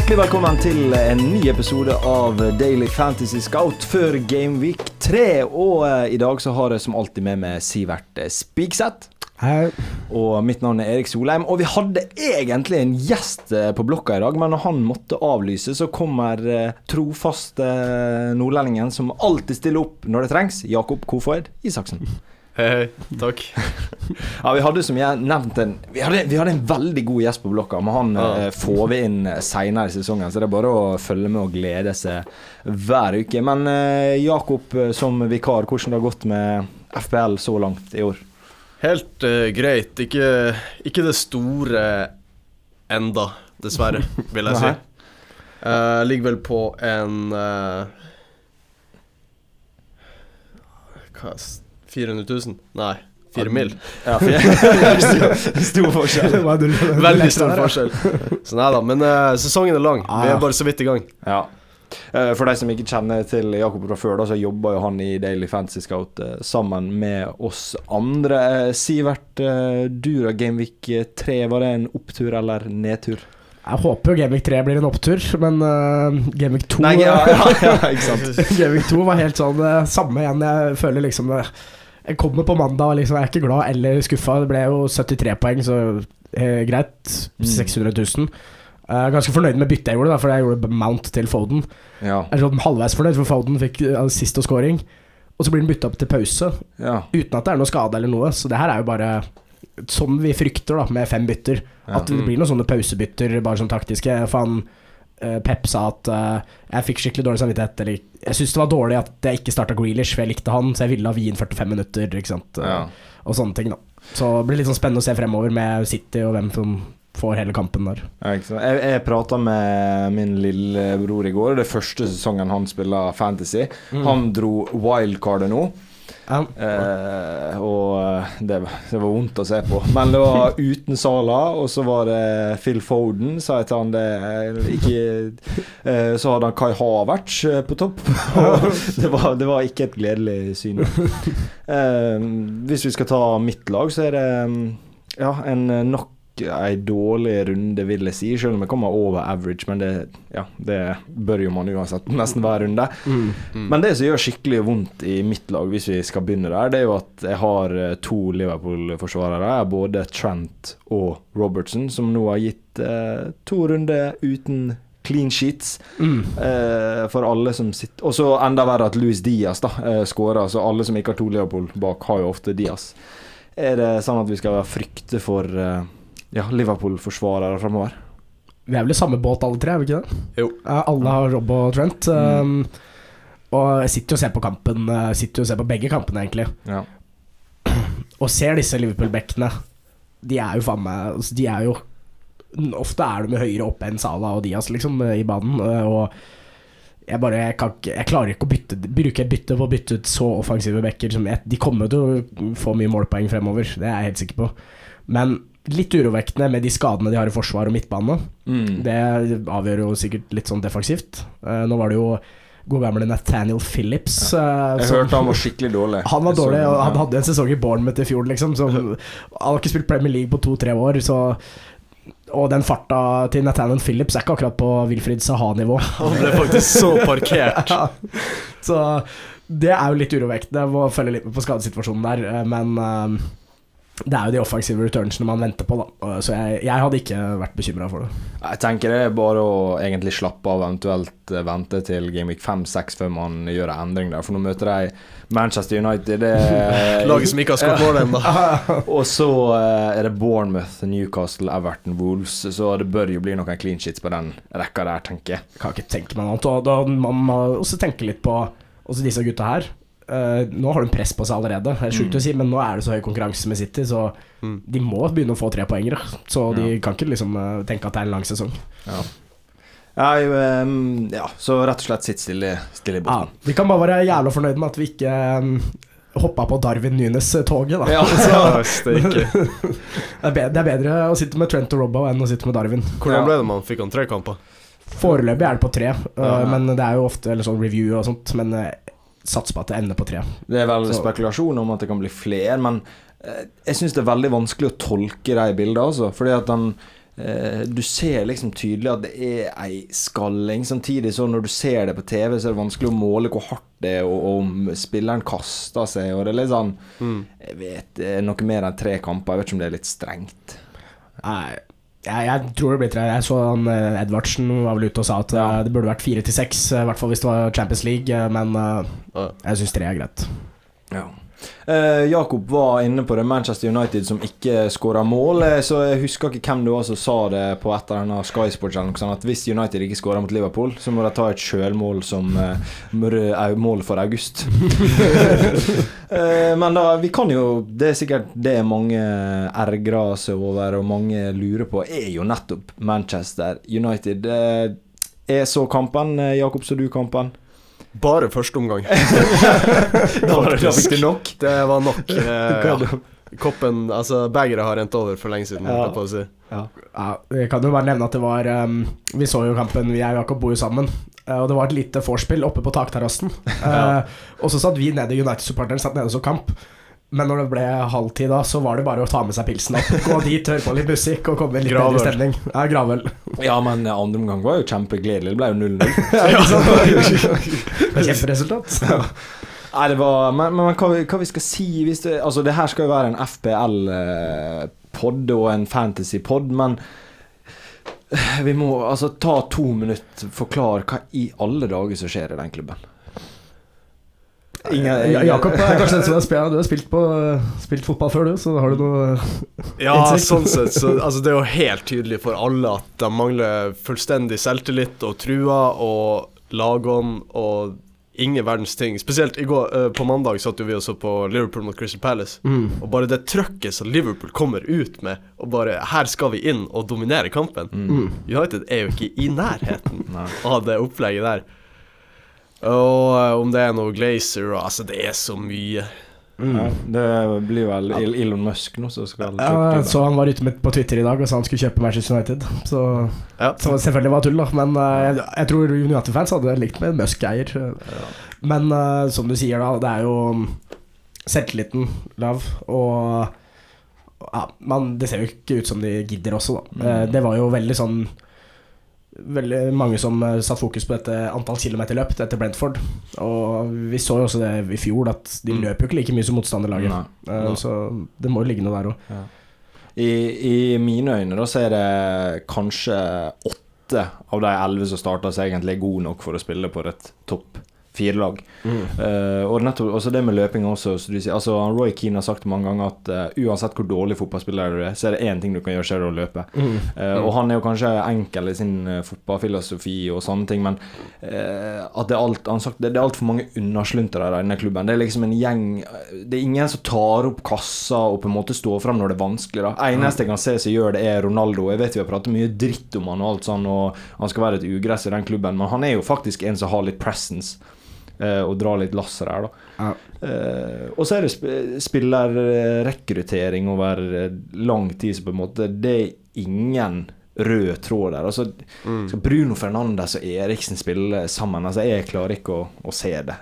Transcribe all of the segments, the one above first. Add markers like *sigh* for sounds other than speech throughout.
Hjertelig velkommen til en ny episode av Daily Fantasy Scout før Gameweek 3. Og eh, i dag så har jeg som alltid med meg Sivert eh, Spigseth. Hei. Og mitt navn er Erik Solheim. Og vi hadde egentlig en gjest eh, på blokka i dag, men når han måtte avlyse, så kommer eh, trofaste eh, nordlendingen som alltid stiller opp når det trengs, Jakob Kofoed Isaksen. Hei, hei. Takk. *laughs* Ja, vi hadde som jeg nevnte en, vi, hadde, vi hadde en veldig god gjest på blokka, men han Ja. eh, får vi inn seinere i sesongen. Så det er bare å følge med og glede seg hver uke. Men eh, Jakob eh, som vikar, hvordan det har gått med FPL så langt i år? Helt eh, greit. Ikke, ikke det store enda, dessverre, vil jeg *laughs* si. Eh, ligger vel på en uh, Hva 400 000? Nei, 4 mil. *laughs* Ja, *laughs* stor forskjell. *laughs* Veldig stor forskjell. Så nei da, men uh, sesongen er lang. Vi Ah. er bare så vidt i gang. Ja. Eh, For de som ikke kjenner til Jakob fra før, da, så jobber jo han i Daily Fantasy Scout eh, sammen med oss andre. Sivert, du da, Gameweek 3, var det en opptur eller nedtur? Jeg håper jo Gameweek 3 blir en opptur, men uh, Gameweek 2 Nei, ja, ja, ja, ikke sant. Gameweek 2 var helt sånn uh, samme igjen. Jeg føler liksom uh, Jeg kommer på mandag og liksom jeg er ikke glad eller skuffa. Det ble jo 73 poeng, så eh, greit. Mm. 600 000. Jeg er ganske fornøyd med byttet jeg gjorde, da, for jeg gjorde Mount til Foden. Ja, Jeg er sånn halvveis fornøyd, for Foden fikk sist og scoring. Og så blir den bytta opp til pause, ja. uten at det er noe skade eller noe. Så det her er jo bare som vi frykter, da, med fem bytter. At det blir noen sånne pausebytter, bare sånn taktiske. Eh, Pep sa at uh, jeg fikk skikkelig dårlig samvittighet. Eller jeg syntes det var dårlig at jeg ikke starta Grealish, for jeg likte han, så jeg ville ha Wien 45 minutter. Ikke sant? Ja. Og sånne ting, da. Så det blir litt sånn spennende å se fremover med City og hvem som får hele kampen der. Jeg, jeg prata med min lillebror i går. Det er første sesongen han spiller Fantasy. Han dro wildcardet nå. Ja. Eh, og det, det var vondt å se på. Men det var uten Sala, og så var det Phil Foden, sa jeg til han det eh, ikke, eh, Så hadde han Kai Havertz eh, på topp. *laughs* Det var, det var ikke et gledelig syn. *laughs* Eh, hvis vi skal ta mitt lag, så er det mm, ja, en eh, nok ei dårlig runde, vil jeg si. Selv om jeg kommer over average, men det, ja, det bør jo man uansett *laughs* nesten hver runde. Mm. Men det som gjør skikkelig vondt i mitt lag, hvis vi skal begynne der, det er jo at jeg har eh, to Liverpool-forsvarere. Både Trent og Robertson, som nå har gitt eh, to runder uten clean sheets Mm. eh, for alle som sitter Og så enda verre at Louis Diaz da eh, skårer. Så alle som ikke har to Liverpool bak, har jo ofte Diaz. Er det sånn at vi skal frykte for eh, ja, Liverpool-forsvarere framover? Vi er vel i samme båt alle tre, er vi ikke det? Jo. Alle har Rob og Trent. Um, og jeg sitter jo og ser på kampen uh, Sitter jo og ser på begge kampene, egentlig. Ja. *clears throat* Og ser disse Liverpool-bekkene. De er jo faen meg altså, De er jo Ofte er de høyere oppe enn Salah og Diaz, liksom, i banen. uh, Og jeg bare jeg, kan jeg klarer ikke å bytte bruke et bytte på å bytte ut så offensive backer som jeg, De kommer til å få mye målpoeng fremover, det er jeg helt sikker på. Men litt urovekkende med de skadene de har i forsvar og midtbane. Mm. Det avgjør jo sikkert litt sånn defensivt. Uh, nå var det jo god gamle Nathaniel Phillips. eh, Jeg som- hørte han var skikkelig dårlig. *laughs* han var dårlig, og han hadde en sesong i Bournemouth i fjor, liksom. Så, han har ikke spilt Premier League på to-tre år, så Og den farta til Nathaniel Phillips er ikke akkurat på Wilfried Saha-nivå. *laughs* Han ble faktisk så parkert. *laughs* så det er jo litt urovekkende. Må følge litt med på skadesituasjonen der, eh, men eh, det er jo de offensive returnsene man venter på, da. Så jeg, jeg hadde ikke vært bekymra for det. Jeg tenker det er bare å egentlig slappe av, eventuelt eh, vente til Gameweek 5-6 før man gjør en endring der. For nå møter de Manchester United. Det er *laughs* Laget som ikke har skåret mål ennå. *laughs* Og så eh, er det Bournemouth, Newcastle, Everton, Wolves. Så det bør jo bli noen clean sheets på den rekka der, tenker jeg. Kan ikke tenke meg noe annet. Og da, man må også tenke litt på også disse gutta her. Eh, nå har de press på seg allerede, det er sjukt Mm. å si, men nå er det så høy konkurranse med City, så Mm. de må begynne å få trepoengere. Så de Ja. kan ikke liksom uh, tenke at det er en lang sesong. Ja. Jeg, um, ja, så rett og slett sitt stille, stille i Ja, båten. vi kan bare være jævla fornøyd med at vi ikke um, hoppa på Darwin Nunes-toget, da. Ja, *laughs* Ja. *laughs* Det, er bedre, det er bedre å sitte med Trent og Robbo enn å sitte med Darwin. Hvordan ble det man? Fikk han tre kamper? Foreløpig er det på tre, eh, Ja. men det er jo ofte eller sånn review og sånt. Men eh, satser på at det ender på tre. Det er vel Så- spekulasjon om at det kan bli flere, men eh, jeg syns det er veldig vanskelig å tolke de bildene, altså. Fordi at den eh, Du ser liksom tydelig at det er ei skalling. Samtidig så når du ser det på TV, så er det vanskelig å måle hvor hardt det er, og, og om spilleren kaster seg, og det er litt sånn Mm. Jeg vet er noe mer enn tre kamper. Jeg vet ikke om det er litt strengt. Nei, jeg, jeg tror det blir tre. Jeg så han eh, Edvardsen var vel ute og sa at ja. det burde vært fire til seks, eh, i hvert fall hvis det var Champions League, eh, men eh, jeg syns tre er greit. Ja. Eh, Jakob var inne på det, Manchester United som ikke skåra mål. eh, Så jeg husker ikke hvem det var som sa det på et eller denne Sky Sports eller noe sånt, at hvis United ikke skårer mot Liverpool, så må de ta et sjølmål som eh, mål for august. *laughs* Eh, Men da, vi kan jo Det er sikkert det mange ergrer seg over, og mange lurer på, er jo nettopp Manchester United. Eh, Er så kampen, eh, Jakob, så du kampen? Bare første omgang. *laughs* Fikk du nok? Det var nok. *laughs* Eh. Koppen Altså, begeret har rent over for lenge siden. Ja. jeg si. Ja. Ja, kan jo bare nevne at det var um, Vi så jo kampen, vi og Jakob bor jo sammen. eh, og det var et lite vorspiel oppe på takterrassen. *laughs* Ja. uh, og så satt vi nede, United-supporteren satt nede og så kamp. Men når det ble halvtid da, så var det bare å ta med seg pilsen opp. Gå dit, høre på litt musikk og komme i litt bedre stemning. Ja, gravøl. Ja, men eh, andre omgang var jo kjempegledelig. Det ble jo 0-0. *laughs* *laughs* Det Kjemperesultat. Kjemperesultat. Nei, det var Men, men hva, vi- hva vi skal si hvis det, Altså, det her skal jo være en FPL-pod og en fantasy-pod, men eh, vi må altså ta to minutter, forklare hva i alle dager som skjer i den klubben. Ingen, Ja, Jakob er kanskje den som er spilt, du har spilt, på, spilt fotball før, du, så har du noe *laughs* Ja, Innsikt. sånn sett. Så, *laughs* altså, det er jo helt tydelig for alle at de mangler fullstendig selvtillit og trua og lagånd og ingen verdens ting. Spesielt i går, eh, på mandag satt jo vi også på Liverpool mot Crystal Palace. mm. Og bare det trøkket som Liverpool kommer ut med, og bare Her skal vi inn og dominere kampen. Mm. United er jo ikke i nærheten *laughs* av det opplegget der. Og eh, om det er noe Glazer Altså, det er så mye. Ja, det blir vel Elon Musk nå som skal Ja, så han var ute på Twitter i dag og sa han skulle kjøpe Manchester United. Så, Ja. så selvfølgelig var det tull, da. Men eh, jeg, jeg tror United-fans hadde likt med en Musk-eier. Men uh, som du sier, da, det er jo mm, selvtilliten lav. Og ja, man, det ser jo ikke ut som de gidder også, da. Mm. det var jo veldig sånn Veldig mange som uh, satte fokus på dette antall kilometer løpt etter Brentford. Og vi så jo også det i fjor, at de Mm. løper jo ikke like mye som motstanderlaget. Nei. Eh, Nei. så det må jo ligge noe der òg. I, I mine øyne da så er det kanskje åtte av de elleve som starta, som egentlig er gode nok for å spille på et topp fire-lag. Uh, og nettopp også det med løping også. Så du sier, altså Roy Keane har sagt mange ganger at uh, uansett hvor dårlig fotballspiller du er, så er det én ting du kan gjøre, så er det å løpe. Eh, og han er jo kanskje enkel i sin fotballfilosofi og sånne ting, men at det er alt Han sagt det, det er altfor mange unnasluntere i denne klubben. Det er liksom en gjeng Det er ingen som tar opp kassa og på en måte står fram når det er vanskelig. da Eneste jeg kan se som gjør det, er Ronaldo. Jeg vet vi har pratet mye dritt om han og alt sånn, og han skal være et ugress i den klubben, men han er jo faktisk en som har litt presence. Eh, og dra litt lasser her, da. Ja. Eh, og så er det sp spillerrekruttering over eh, lang tid, så på en måte Det er ingen rød tråd der. Altså, Mm. skal Bruno Fernandes og Eriksen spille sammen? Altså, jeg klarer ikke å, å se det.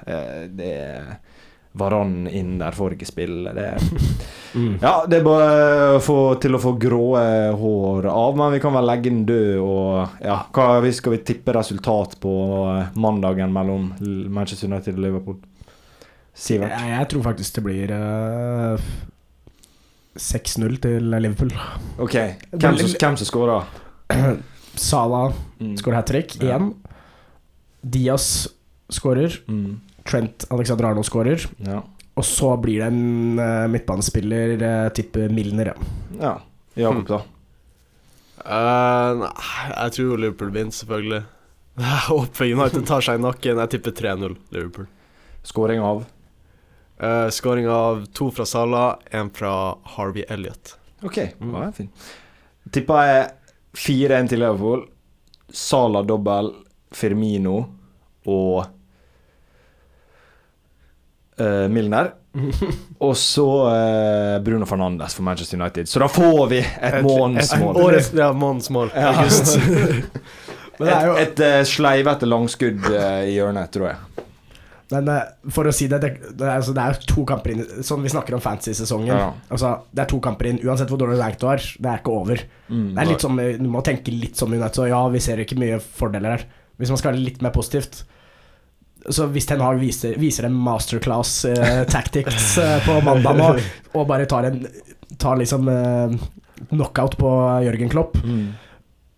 Det er Varan inn der får ikke spille. Det *laughs* Mm. ja, det er bare få, til å få grå hår av, men vi kan vel legge den død. Og ja, hva vi skal vi tippe resultat på eh, mandagen mellom Manchester United og Liverpool? Sivert? Jeg, jeg tror faktisk det blir uh, 6-0 til Liverpool. Ok, hvem som, hvem som skårer? Salah Mm. skårer hat trick Ja. igjen. Diaz skårer. Mm. Trent Alexander Arnold skårer. Ja. Og så blir det en uh, midtbanespiller, uh, tipper Milner. Ja. ja. Jakob, da? Eh, nei, jeg tror Liverpool vinner, selvfølgelig. *laughs* Jeg håper United tar seg i nakken. Jeg tipper 3-0 Liverpool. Skåring av? Uh, Skåring av to fra Salah, én fra Harvey Elliot. Ok, det ja, fin. Tippa jeg 4-1 til Liverpool. Sala dobbel, Firmino og eh, Milner. *laughs* Og så uh, Bruno Fernandes for Manchester United. Så da får vi et månedsmål. Årets ja, månedsmål. Ja. *laughs* Et, et uh, sleivete langskudd uh, i hjørnet, tror jeg. Men for å si det, det, det, er, altså, det er to kamper inn Sånn vi snakker om fantasy-sesongen. Ja. Altså, det er to kamper inn, uansett hvor dårlig rank du har. Det er ikke over. Mm. Det er litt sånn, Du må tenke litt som United. Så ja, vi ser ikke mye fordeler her. Hvis man skal være litt mer positivt Så hvis Ten Hag viser, viser en masterclass eh, tactics eh, på mandag nå, *laughs* og bare tar en Tar liksom eh, knockout på Jørgen Klopp Mm.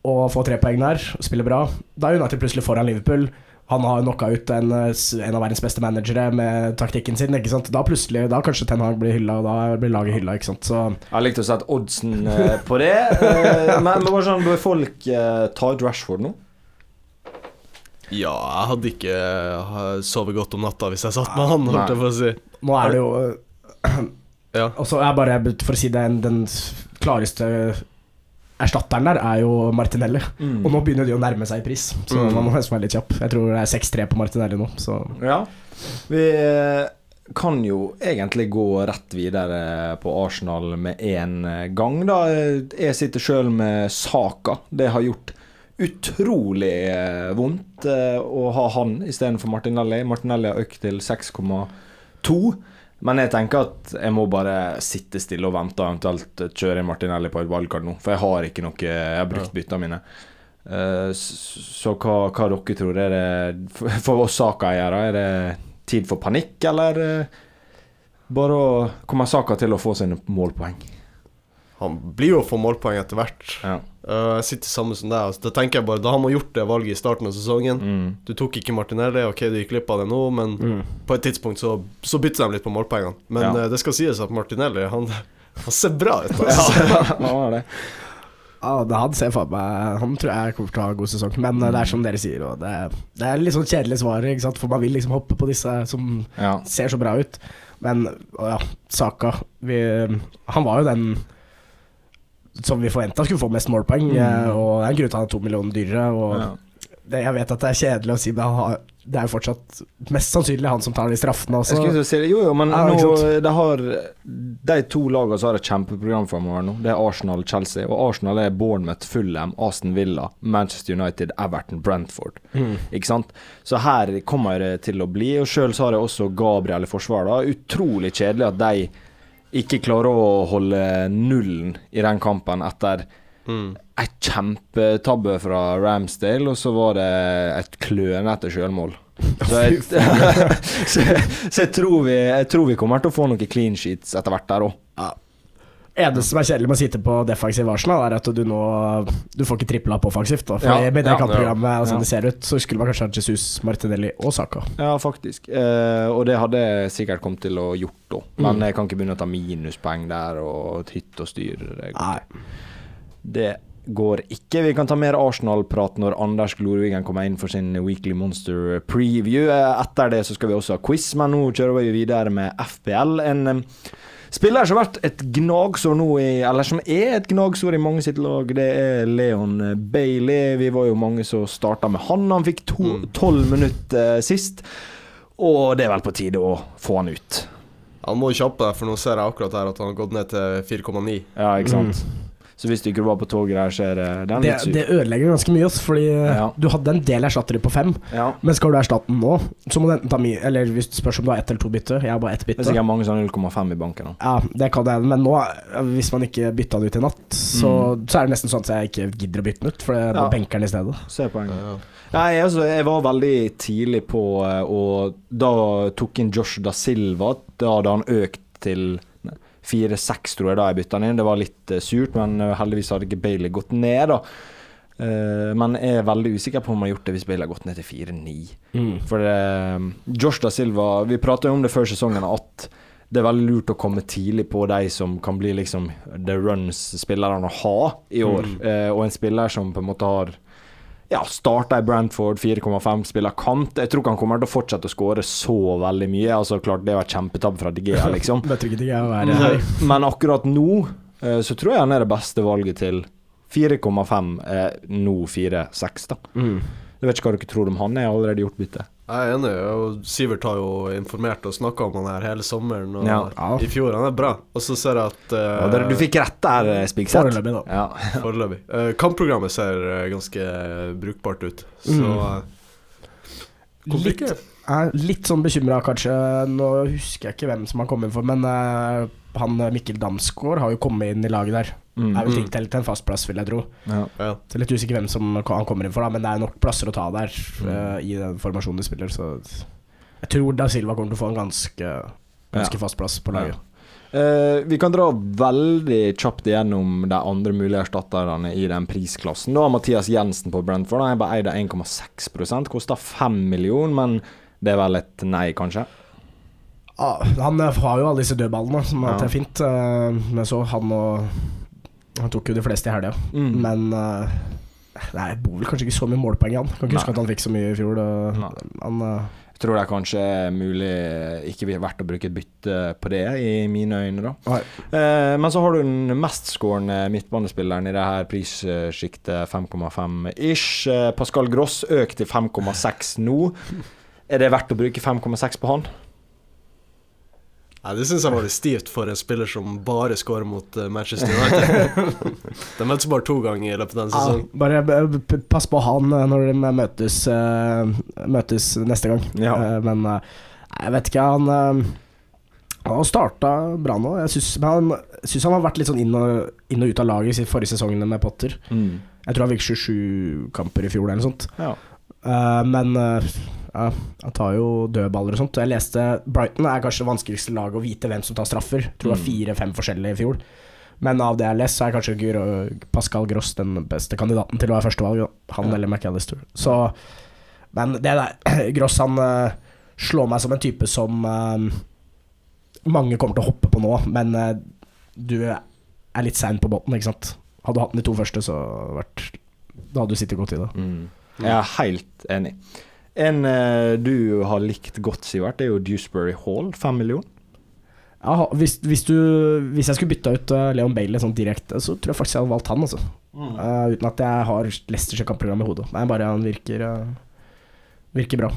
og får tre poeng der, og spiller bra, da er United plutselig foran Liverpool. Han har knocka ut en, eh, en av verdens beste managere med taktikken sin. Ikke sant? Da plutselig, da kanskje Ten Hag blir hylla, og da blir laget hylla. Ikke sant? Så Jeg likte å sette oddsen eh, på det. Eh, men, men sånn, bør folk eh, ta ut Rashford nå? Ja, jeg hadde ikke eh, sovet godt om natta hvis jeg satt med han, holdt jeg på å si. nå er det jo *clears throat* Ja. Og så er bare, for å si det, den klareste erstatteren der er jo Martinelli. Mm. Og nå begynner de å nærme seg i pris, så Mm. man må nesten være litt kjapp. Jeg tror det er 6-3 på Martinelli nå, så Ja. Vi eh, kan jo egentlig gå rett videre på Arsenal med en eh, gang, da. Jeg sitter sjøl med Saka. Det har gjort utrolig eh, vondt eh, å ha han istedenfor Martinelli. Martinelli har økt til 6,2. Men jeg tenker at jeg må bare sitte stille og vente, og eventuelt kjøre Martinelli på et valgkart nå. For jeg har ikke noe Jeg har brukt byttene mine. Eh, så hva, hva dere tror? Er det for- oss Saka-eiere, er det tid for panikk, eller bare å komme Saka til å få sine målpoeng? Han blir jo å få målpoeng etter hvert. Ja. Uh, jeg sitter sammen som deg. Altså, da tenker jeg bare Da har man gjort det valget i starten av sesongen. Mm. Du tok ikke Martinelli, ok, du gikk glipp av det nå, men mm. på et tidspunkt så, så bytter de litt på målpoengene. Men Ja. uh, det skal sies at Martinelli, han, han ser bra ut. Altså. Ja, *laughs* han har det. Ja, det han ser for meg Han tror jeg kommer til å ha en god sesong. Men eh, det er som dere sier, og det, det er litt sånn kjedelig svar, ikke sant? for man vil liksom hoppe på disse som Ja. ser så bra ut. Men å ja, Saka vi, Han var jo den som vi forventa skulle få mest målpoeng, Mm. eh, og det er en grunn til at han er to millioner dyrere. Og Ja. det, jeg vet at det er kjedelig å si, men det er jo fortsatt mest sannsynlig han som tar de straffene også. si. Jo, jo, men Ja, nå, det har De to lagene som har et kjempeprogram framover nå, det er Arsenal og Chelsea. Og Arsenal er Bournemouth, Fulham, Aston Villa, Manchester United, Everton, Brentford. Mm. Ikke sant? Så her kommer det til å bli. Og sjøl har jeg også Gabriel i forsvaret. da. Utrolig kjedelig at de ikke klarer å holde nullen i den kampen etter Mm. en kjempetabbe fra Ramsdale, og så var det et klønete sjølmål. *laughs* Så, jeg, *laughs* så, så jeg, tror vi, jeg tror vi kommer til å få noen clean sheets etter hvert der òg. Ja. Eneste som er kjedelig med å sitte på defensiv Arsenal, er at du nå Du får ikke tripla på offensivt. Da. For Ja, med det ja, kampprogrammet og sånn ja. det ser ut, så skulle man kanskje hatt Jesus, Martinelli og Saka. Ja, faktisk. Eh, og det hadde jeg sikkert kommet til å gjort da. Men Mm. jeg kan ikke begynne å ta minuspoeng der og hytte og styr. Det går. Det går ikke. Vi kan ta mer Arsenal-prat når Anders Glorvigen kommer inn for sin Weekly Monster preview. Eh, Etter det så skal vi også ha quiz, men nå kjører vi videre med FPL. En eh, spiller som har vært et gnagsår nå i Eller som er et gnagsår i mange sitt lag, det er Leon Bailey. Vi var jo mange som starta med han. Han fikk Mm. tolv minutter eh, sist. Og det er vel på tide å få han ut. Han må kjappe deg, for nå ser jeg akkurat her at han har gått ned til 4,9. Ja, ikke sant? Så hvis du ikke var på toget der, så er det Den er Det, litt syk. det ødelegger ganske mye, fordi eh, Ja. du hadde en del erstattere på fem. Ja. Men skal du erstatte den nå, så må du enten ta mye Eller hvis du spørs om du har ett eller to bytte. Jeg har bare ett Det er jeg sikkert mange som har 0,5 i banken. nå. Ja, det kan jeg, men nå, eh, hvis man ikke bytta den ut i natt, så, så er det nesten sånn at jeg ikke gidder å bytte den ut, for jeg Mm. Ja. benker den i stedet. Se poenget. Ja. Nei, altså, jeg var veldig tidlig på, eh, og da tok inn Josh da Silva. Da hadde han økt til 4-6, tror jeg, da jeg bytta han inn. Det var litt eh, surt, men eh, heldigvis hadde ikke Bailey gått ned, da. Eh, men jeg er veldig usikker på om han har gjort det hvis Bale har gått ned til 4-9. For det, Josh da Silva Vi prata jo om det før sesongen, at det er veldig lurt å komme tidlig på de som kan bli liksom the runs-spillerne å ha i år. Eh, og en spiller som på en måte har ja, starta i Brantford, 4,5, spiller kant. Jeg tror ikke han kommer til å fortsette å skåre så veldig mye. Altså klart Det var et kjempetabbe fra Digea, liksom. *laughs* Det trykket ikke jeg være. Men akkurat nå eh, så tror jeg han er det beste valget til 4,5, eh, nå 4,6, da. Mm. Jeg vet ikke hva dere tror om han, jeg har allerede gjort bytte. Jeg er enig, og Sivert har jo informert og snakka om han her hele sommeren og Ja. Ja. i fjor. Han er bra. Og så ser jeg at uh, Ja, du fikk rett der, eh, Spigseth. Foreløpig, da. Ja. *laughs* Foreløpig. Uh, kampprogrammet ser eh, ganske brukbart ut. Så Mm. eh, Litt, er litt sånn bekymra, kanskje. Nå husker jeg ikke hvem som har kommet inn for, men uh, han Mikkel Damsgaard har jo kommet inn i laget der. Mm. Er vel Mm. til en fast plass, vil jeg tro. Ja. Ja. Så er litt usikker hvem som han kommer inn for, da, men det er nok plasser å ta der Mm. uh, i den formasjonen de spiller. Så jeg tror Da Silva kommer til å få en ganske, ganske Ja. fast plass på laget. Uh, vi kan dra veldig kjapt igjennom de andre mulige erstatterne i den prisklassen. Da har Mathias Jensen på Brentford. Han er bare eid av 1,6% koster 5 millioner, men det er vel et nei, kanskje? Ah, han har jo alle disse dødballene, som Ja. er fint. eh, men så han og Han tok jo de fleste i helga. Mm. Men uh, Nei, det bor vel kanskje ikke så mye målpoeng i han. Kan ikke huske at han fikk så mye i fjor. da. Han uh, Jeg tror det er kanskje mulig ikke verdt å bruke et bytte på det, i mine øyne, da. Eh, men så har du den mestskårende midtbanespilleren i det her prissjiktet, 5,5 ish. Eh, Pascal Gross økt til 5,6 nå. Er det verdt å bruke 5,6 på han? Nei, det syns jeg var litt stivt for en spiller som bare scorer mot eh, Manchester United. *laughs* de møtes bare to ganger i løpet av en ja, bare b- pass på han eh, når de møtes, eh, møtes neste gang. Ja. Eh, men eh, jeg vet ikke, han eh, Han har starta bra nå. Jeg syns han, han har vært litt sånn inn og, inn og ut av laget i forrige sesongene med Potter. Jeg tror han fikk 27 kamper i fjor eller noe sånt. Ja. Eh, men han tar jo dødballer og sånt. Jeg leste Brighton er kanskje det vanskeligste laget å vite hvem som tar straffer. Jeg tror det var Mm. fire-fem forskjellige i fjor. Men av det jeg har lest, så er kanskje Guro- Pascal Gross den beste kandidaten til å være førstevalg. Han eller McAllister. Så Men det der *clears throat* Gross han eh, slår meg som en type som eh, mange kommer til å hoppe på nå, men eh, du er litt sein på båten, ikke sant. Hadde du hatt den de to første, så vært Da hadde du sittet godt i det. Mm. Jeg er helt enig. En eh, du har likt godt, Sivert, det er jo Dewsbury Hall. Fem millioner. Ja, hvis, hvis, du, hvis jeg skulle bytta ut uh, Leon Bailey sånn direkte, så tror jeg faktisk jeg hadde valgt han. Altså. Eh, uten at jeg har Leicesters kampprogram i hodet. Nei, bare han virker uh, Virker bra.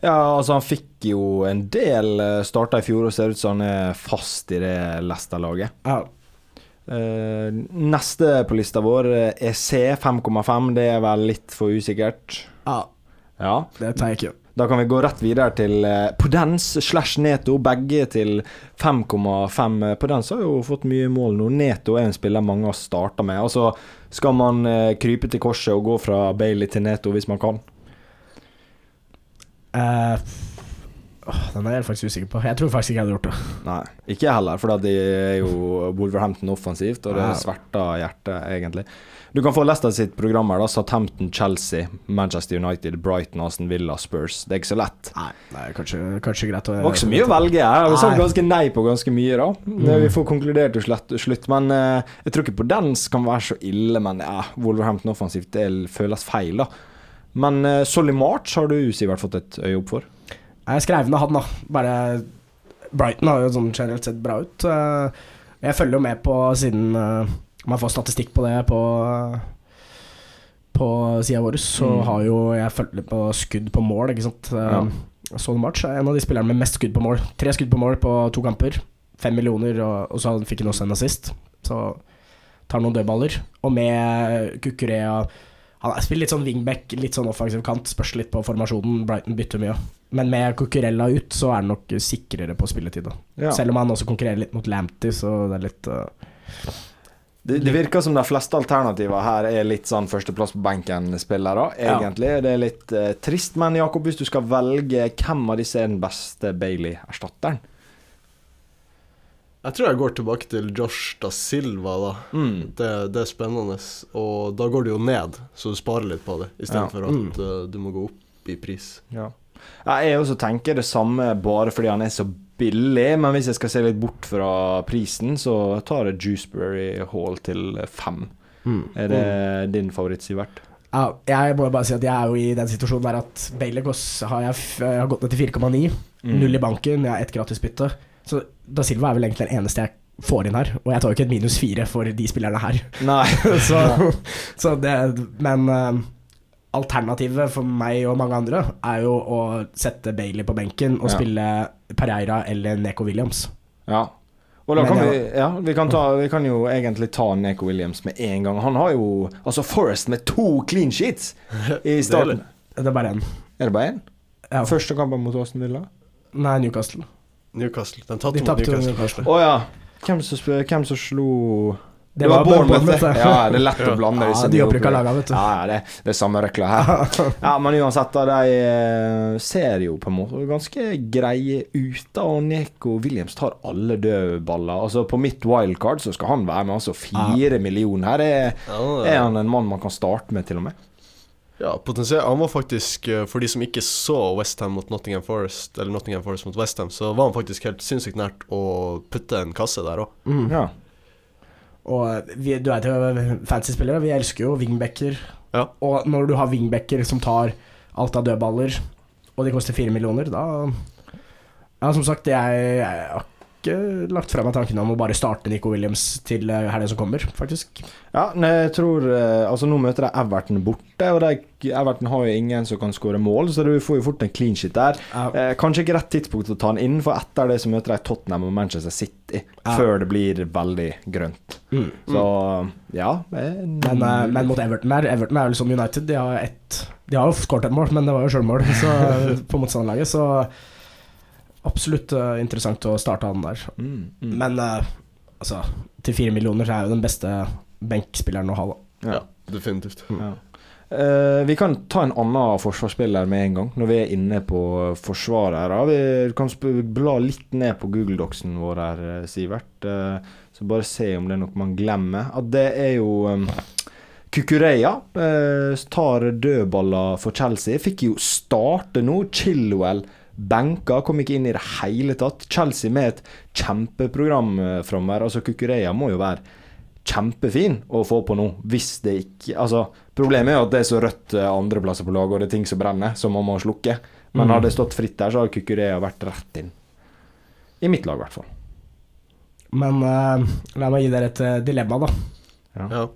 Ja, altså han fikk jo en del uh, starta i fjor og ser ut som han er fast i det Leicester-laget. Ja, neste på lista vår er C 5,5. Det er vel litt for usikkert. ja, Ja. det tar jeg ikke. Da kan vi gå rett videre til uh, Podens slash Neto, begge til 5,5. Podens har jo fått mye mål nå. Neto er en spiller mange har starta med. Altså, skal man eh, krype til korset og gå fra Bailey til Neto hvis man kan? Uh, den er jeg faktisk usikker på. Jeg tror faktisk ikke jeg hadde gjort det. Nei, ikke jeg heller, for det er jo *laughs* Wolverhampton offensivt, og det sverter hjertet, egentlig. Du kan få Leicester sitt program her, da. Southampton, Chelsea, Manchester United, Brighton, Aston Villa, Spurs. Det er ikke så lett. Nei, er kanskje, kanskje greit å Det var ikke så mye å velge her. Vi sa ganske nei på ganske mye, da. Mm. Vi får konkludert til slutt, slutt. Men uh, jeg tror ikke på den kan være så ille. Men ja, Wolverhampton offensivt, det føles feil, da. Men uh, Solly March har du Sivert fått et øye opp for. Jeg skrev ned han, da. Bare Brighton har jo sånn generelt sett bra ut. Eh, Jeg følger jo med på siden man får statistikk på det på På sida vår, så Mm. har jo jeg fulgt litt på skudd på mål, ikke sant. Ja. Uh, Solly March er en av de spillerne med mest skudd på mål. Tre skudd på mål på to kamper. Fem millioner, og, og så fikk han også en assist. Så tar noen dødballer. Og med Kukurea Han er- spiller litt sånn wingback, litt sånn offensiv kant. Spørs litt på formasjonen. Brighton bytter mye. Men med Cucurella ut, så er han nok sikrere på spilletid. Ja. Selv om han også konkurrerer litt mot Lamptey, så det er litt uh, Det, det virker som de fleste alternativer her er litt sånn førsteplass på benken-spillere, Ja. egentlig. Det er litt uh, trist. Men Jakob, hvis du skal velge hvem av disse er den beste Bailey-erstatteren? Jeg tror jeg går tilbake til Josh da Silva, da. Mm. Det, det er spennende. Og da går du jo ned, så du sparer litt på det, Ja. istedenfor Mm. at eh, du må gå opp i pris. Ja. Ja, Jeg også tenker det samme bare fordi han er så billig, men hvis jeg skal se litt bort fra prisen, så tar jeg Juiceberry Hall til fem. Er det din favoritt, Sivert? Ja, jeg må bare si at jeg er jo i den situasjonen der at Bailey Goss har jeg, jeg har gått ned til 4,9. Mm. Null i banken, jeg har ett gratisbytte. Så Da Silva er vel egentlig den eneste jeg får inn her. Og jeg tar jo ikke et minus fire for de spillerne her. *laughs* Nei. *laughs* så, så det Men uh, alternativet for meg og mange andre er jo å sette Bailey på benken og Ja. spille Pereira eller Neko Williams. Ja. Og da kan vi, ja, vi, kan ta, vi kan jo egentlig ta Neko Williams med en gang. Han har jo altså Forest med to clean sheets i *laughs* starten. Det er bare én. Er det bare én? Ja. Første kampen mot Aston Villa? Nei, Newcastle. Newcastle. De De tapte mot Newcastle. Å oh, ja. Hvem som, hvem som slo Det var Bournemouth, Bournemouth. Ja, det er lett å blande Ja, disse de opprykka laga, vet du. Ja, ja, det, det er samme røkla her. *laughs* Ja, Men uansett, da, de eh, ser jo på en måte ganske greie ut. da, Og Neko Williams tar alle dødballer. Altså På mitt wildcard så skal han være med. Altså Fire millioner. Her er, er han en mann man kan starte med, til og med. Ja, potensielt. Han var faktisk, eh, for de som ikke så Westham mot Nottingham Forest, eller Nottingham Forest mot Westham, så var han faktisk helt sinnssykt nært å putte en kasse der òg. Mm. Ja. Og vi, du vet jo, fancy-spillere, vi elsker jo wingbacker. Ja. Og når du har wingbacker som tar alt av dødballer, og de koster fire millioner, da Ja, som sagt, jeg, jeg ikke lagt frem meg tanken om å bare starte Nico Williams til eh, helga som kommer, faktisk. Ja, jeg tror eh, Altså Nå møter de Everton borte, og de, Everton har jo ingen som kan skåre mål, så du får jo fort en clean shit der. Ja. Eh, kanskje ikke rett tidspunkt å ta den inn, for etter det så møter de Tottenham og Manchester City Ja. før det blir veldig grønt. Mm. Så ja Men, Men, eh, men mot Everton der Everton er jo liksom United. De har ett De har jo skåret et mål, men det var jo sjølmål *laughs* så- på motstanderlaget, så absolutt eh, interessant å starte han der. mm, mm. Men eh, altså, til fire millioner så er jo den beste benkspilleren å ha, da. ja. Definitivt. Ja. Uh, vi kan ta en annen forsvarsspiller med en gang, når vi er inne på forsvarere. Vi kan sp- bla litt ned på Google Docsen vår her, Sivert. Uh, så bare se om det er noe man glemmer. At det er jo um, Kukureya uh, tar dødballer for Chelsea. Fikk jo starte nå. Chilwell benka, kom ikke inn i det hele tatt. Chelsea med et kjempeprogram eh, framover. Altså, Kukureya må jo være kjempefin å få på nå, hvis det ikke Altså, problemet er jo at det er så rødt eh, andreplasser på laget, og det er ting som brenner, som man må slukke. Men Mm. hadde det stått fritt der, så hadde Kukureya vært rett inn. I mitt lag, i hvert fall. Men uh, la meg gi dere et dilemma, da. Ja.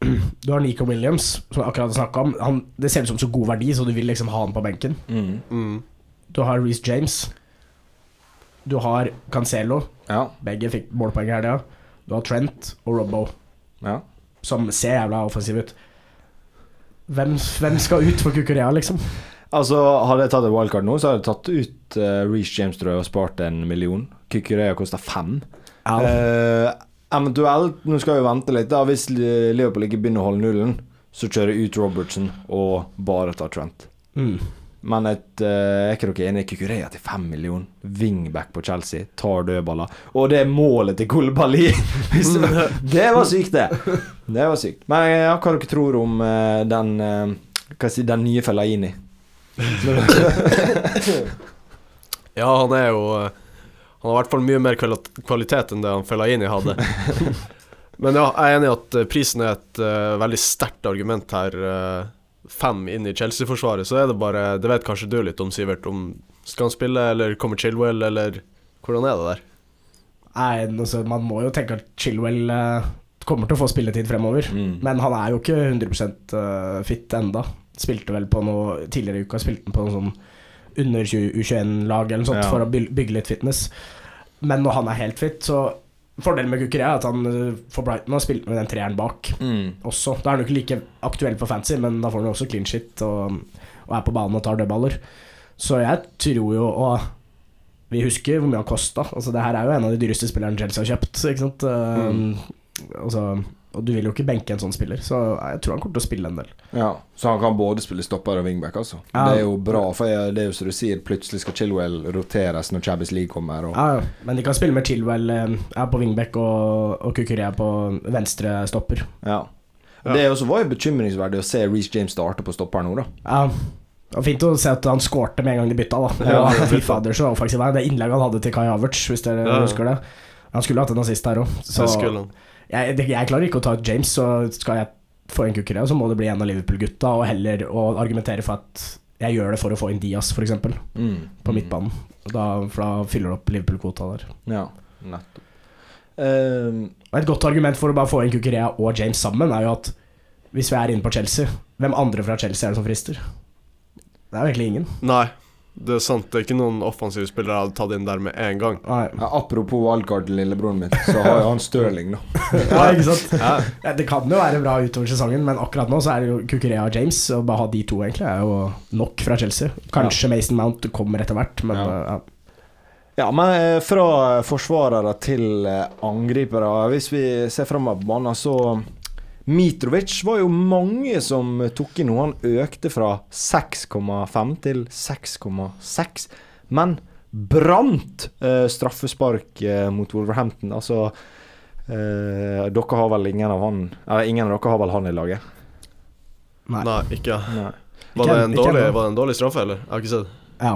*clears throat* Du har Nico Williams, som jeg akkurat snakka om. Han, det ser ut som så god verdi, så du vil liksom ha han på benken. Mm. Du har Reece James. Du har Cancelo. Ja. Begge fikk målpoeng i helga. Du har Trent og Robbo, ja. som ser jævla offensive ut. Hvem, hvem skal ut for Kukurea, liksom? Altså, Hadde jeg tatt et wildcard nå, så hadde jeg tatt ut uh, Reece James tror jeg, og spart en million. Kukurea kosta fem. Ja, Eh, eventuelt, nå skal vi vente litt, da hvis Liverpool ikke begynner å holde nullen, så kjører jeg ut Robertson og bare tar Trent. mm. Men et, eh, er ikke dere enige? Kukureya til fem millioner. Wingback på Chelsea. Tar dødballer. Og det er målet til Kolbali! *laughs* *laughs* det var sykt, det. Det var sykt. Men ja, hva dere tror om eh, den eh, Hva si, den nye Fellaini? *laughs* ja, han er jo eh, Han har i hvert fall mye mer kvalitet enn det han Fellaini hadde. Men ja, jeg er enig i at eh, prisen er et uh, veldig sterkt argument her. eh, fem inn i Chelsea-forsvaret, så er det bare Det vet kanskje du litt om, Sivert. Om Skal han spille, eller kommer Chilwell, eller Hvordan er det der? Nei, altså, man må jo tenke at Chilwell eh, kommer til å få spilletid fremover. Mm. Men han er jo ikke 100 eh, fit enda. Spilte vel på noe Tidligere i uka spilte han på noe sånn under U21-lag eller noe sånt Ja. for å bygge litt fitness. Men når han er helt fit, så Fordelen med Kukurea er at han eh, for Brighton har spilt med den treeren bak Mm. også. Da er han jo ikke like aktuell for fancy, men da får han jo også clean shit og, og er på banen og tar dødballer. Så jeg tror jo Og vi husker hvor mye han kosta. Altså, det her er jo en av de dyreste spillerne Chelsea har kjøpt. Ikke sant? Eh, altså, og du vil jo ikke benke en sånn spiller, så jeg tror han kommer til å spille en del. Ja, så han kan både spille stopper og wingback, altså. Ja. Det er jo bra, for jeg, det er jo som du sier, plutselig skal Chilwell roteres når Chabis League kommer. Og, Ja, ja. Men de kan spille med Chilwell er ja, på wingback og, og Kukurea på venstre stopper. ja. Ja. Det er også var jo bekymringsverdig å se Reece James starte på stopper nå, da. Ja, det var fint å se at han skårte med en gang de bytta. da Ja, *laughs* Fy fader, så offensiv han. Det innlegget han hadde til Kai Havertz, hvis dere Ja. husker det. Han skulle hatt en assist der òg. Så jeg, jeg klarer ikke å ta ut James, så skal jeg få en Kukurea, så må det bli en av Liverpool-gutta, og heller å argumentere for at jeg gjør det for å få inn Diaz, f.eks., Mm. på midtbanen. Da, for da fyller det opp Liverpool-kvota der. Ja, nettopp. Um, Et godt argument for å bare få inn Kukurea og James sammen, er jo at hvis vi er inne på Chelsea, hvem andre fra Chelsea er det som frister? Det er jo egentlig ingen. Nei. Det er sant, det er ikke noen offensive spillere jeg hadde tatt inn der med en gang. Nei. Ja, apropos wildcard til lillebroren min, så har jo han Stirling, da. *laughs* Ja, ikke sant? Ja. Ja, det kan jo være bra utover sesongen, men akkurat nå så er det jo Kukurea og James. Å bare ha de to egentlig er jo nok fra Chelsea. Kanskje Mason Mount kommer etter hvert, men Ja. ja. Ja, men eh, fra forsvarere til eh, angripere. Hvis vi ser framover på banen, så Mitrovic var jo mange som tok inn noe. Han økte fra 6,5 til 6,6. Men brant eh, straffespark eh, mot Wolverhampton. Altså eh, Dere har vel ingen av han Eller ingen av dere har vel han i laget? Nei. Nei, ikke Nei. Var det, en- dårlig, var det en dårlig straffe, eller? Jeg har ikke sett. ja.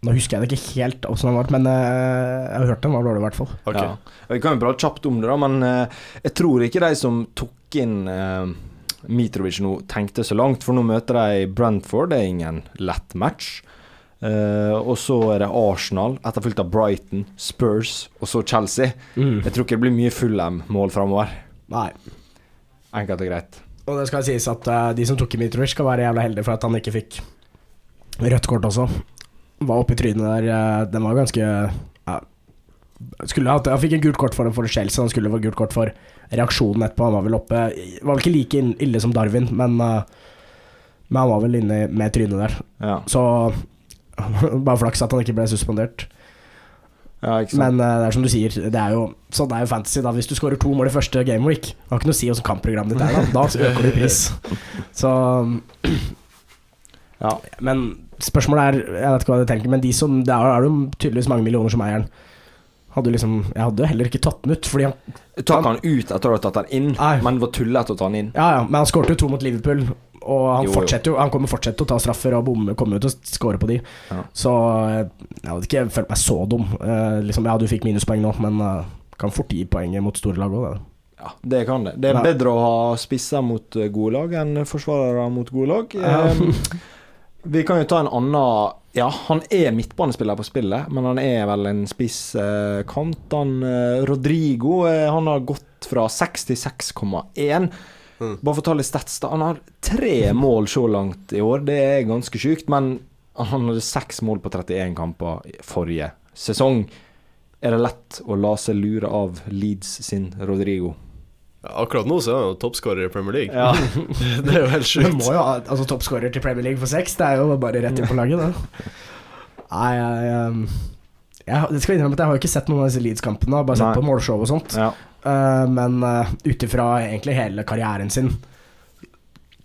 Nå husker jeg det ikke helt åssen han var, men uh, jeg har hørt den var dårlig, i hvert fall. Ok. Ja. Vi kan jo prate kjapt om det, da, men eh, jeg tror ikke de som tok inn eh, Mitrovic nå, tenkte så langt. For nå møter de Brentford, det er ingen lett match. Eh, og så er det Arsenal, etterfulgt av Brighton, Spurs og så Chelsea. Jeg tror ikke det blir mye Fulham-mål framover. Nei. Enkelt og greit. Og det skal sies at uh, de som tok i Mitrovic, skal være jævla heldige for at han ikke fikk rødt kort også. Var oppe i trynet der. Uh, den var ganske skulle hatt, Han fikk en gult kort for, for Chelsea, han skulle få gult kort for reaksjonen etterpå. Han var vel oppe Var vel ikke like ille som Darwin, men, eh, men han var vel inne med trynet der. Ja, Så *laughs* bare flaks at han ikke ble suspendert. ja ikke. Men eh, det er som du sier, det er jo sånn er jo fantasy. da Hvis du skårer to mål i første gameweek, det har ikke noe å si hvordan kampprogrammet ditt er. Da, da *laughs* øker du pris. Så ja. Men spørsmålet er Jeg vet ikke hva du tenker, men de som Det er er jo tydeligvis mange millioner som eier den. Hadde liksom Jeg hadde heller ikke tatt den ut, fordi han Tok han ut etter å ha tatt han inn, Nei. men det var tullete å ta han inn. Ja, ja, men han skårte jo to mot Liverpool. Og han, Jo, jo. Han kommer fortsette å ta straffer og bomme, komme ut og skåre på de. Ja. Så eh, jeg hadde ikke følt meg så dum. Eh, liksom, ja, du fikk minuspoeng nå, men eh, kan fort gi poenget mot store lag òg. Ja, det kan det. Det er bedre å ha spisser mot eh, gode lag enn forsvarere mot gode lag. Eh, vi kan jo ta en annen Ja, han er midtbanespiller på spillet, men han er vel en spiss eh, kant. Han eh, Rodrigo eh, han har gått fra 6 til 6,1. Mm. Bare for å ta litt stats, da. Han har tre *laughs* mål så langt i år. Det er ganske sjukt, men han hadde seks mål på 31 kamper forrige sesong. Er det lett å la seg lure av Leeds sin Rodrigo? Akkurat nå så er han jo toppskårer i Premier League. Ja. *laughs* det er jo helt sjukt. Du må jo ha altså, toppskårer til Premier League for seks. Det er jo bare rett inn på laget, da. Nei, jeg, jeg, jeg, det skal innrømme at jeg har jo ikke sett noen av disse Leeds-kampene. Bare sett Nei. på målshow og sånt. ja. Uh, men uh, ut ifra egentlig hele karrieren sin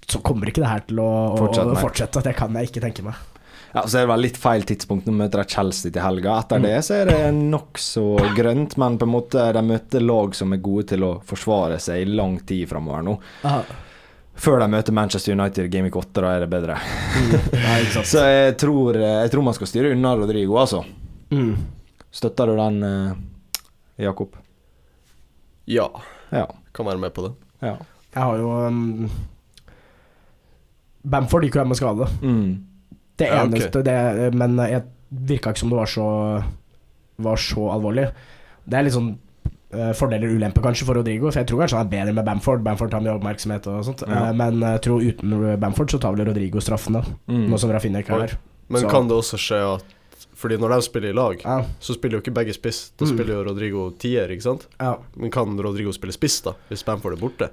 så kommer ikke det her til å, å fortsette. Det kan jeg ikke tenke meg. Ja, så er det vel litt feil tidspunkt. Nå møter de Chelsea til helga. Etter det så er det nokså grønt, men på en måte de møter lag som er gode til å forsvare seg i lang tid framover nå. Aha. Før de møter Manchester United i Game Week 8, da er det bedre. Nei, ikke sant. *laughs* Så jeg tror, jeg tror man skal styre unna Rodrigo, altså. Mm. Støtter du den, eh, Jakob? Ja, Ja. kan være med på det. Ja. Jeg har jo um, Bamford gikk jo hjem med skade. Mm. Det Ja, okay. eneste, det, men jeg virka ikke som det var så Var så alvorlig. Det er litt sånn uh, fordeler og ulemper kanskje for Rodrigo, for jeg tror kanskje han er bedre med Bamford. Bamford tar mye oppmerksomhet og sånt. Ja. Uh, men jeg tror uten Bamford så tar vel Rodrigo straffen, da. Mm. Nå som Rafinha ikke er her. Men Så- kan det også skje at Fordi når de spiller i lag, Ja, så spiller jo ikke begge spiss. Da Mm. spiller jo Rodrigo tier, ikke sant? ja. Men kan Rodrigo spille spiss, da? Hvis Bamford er borte?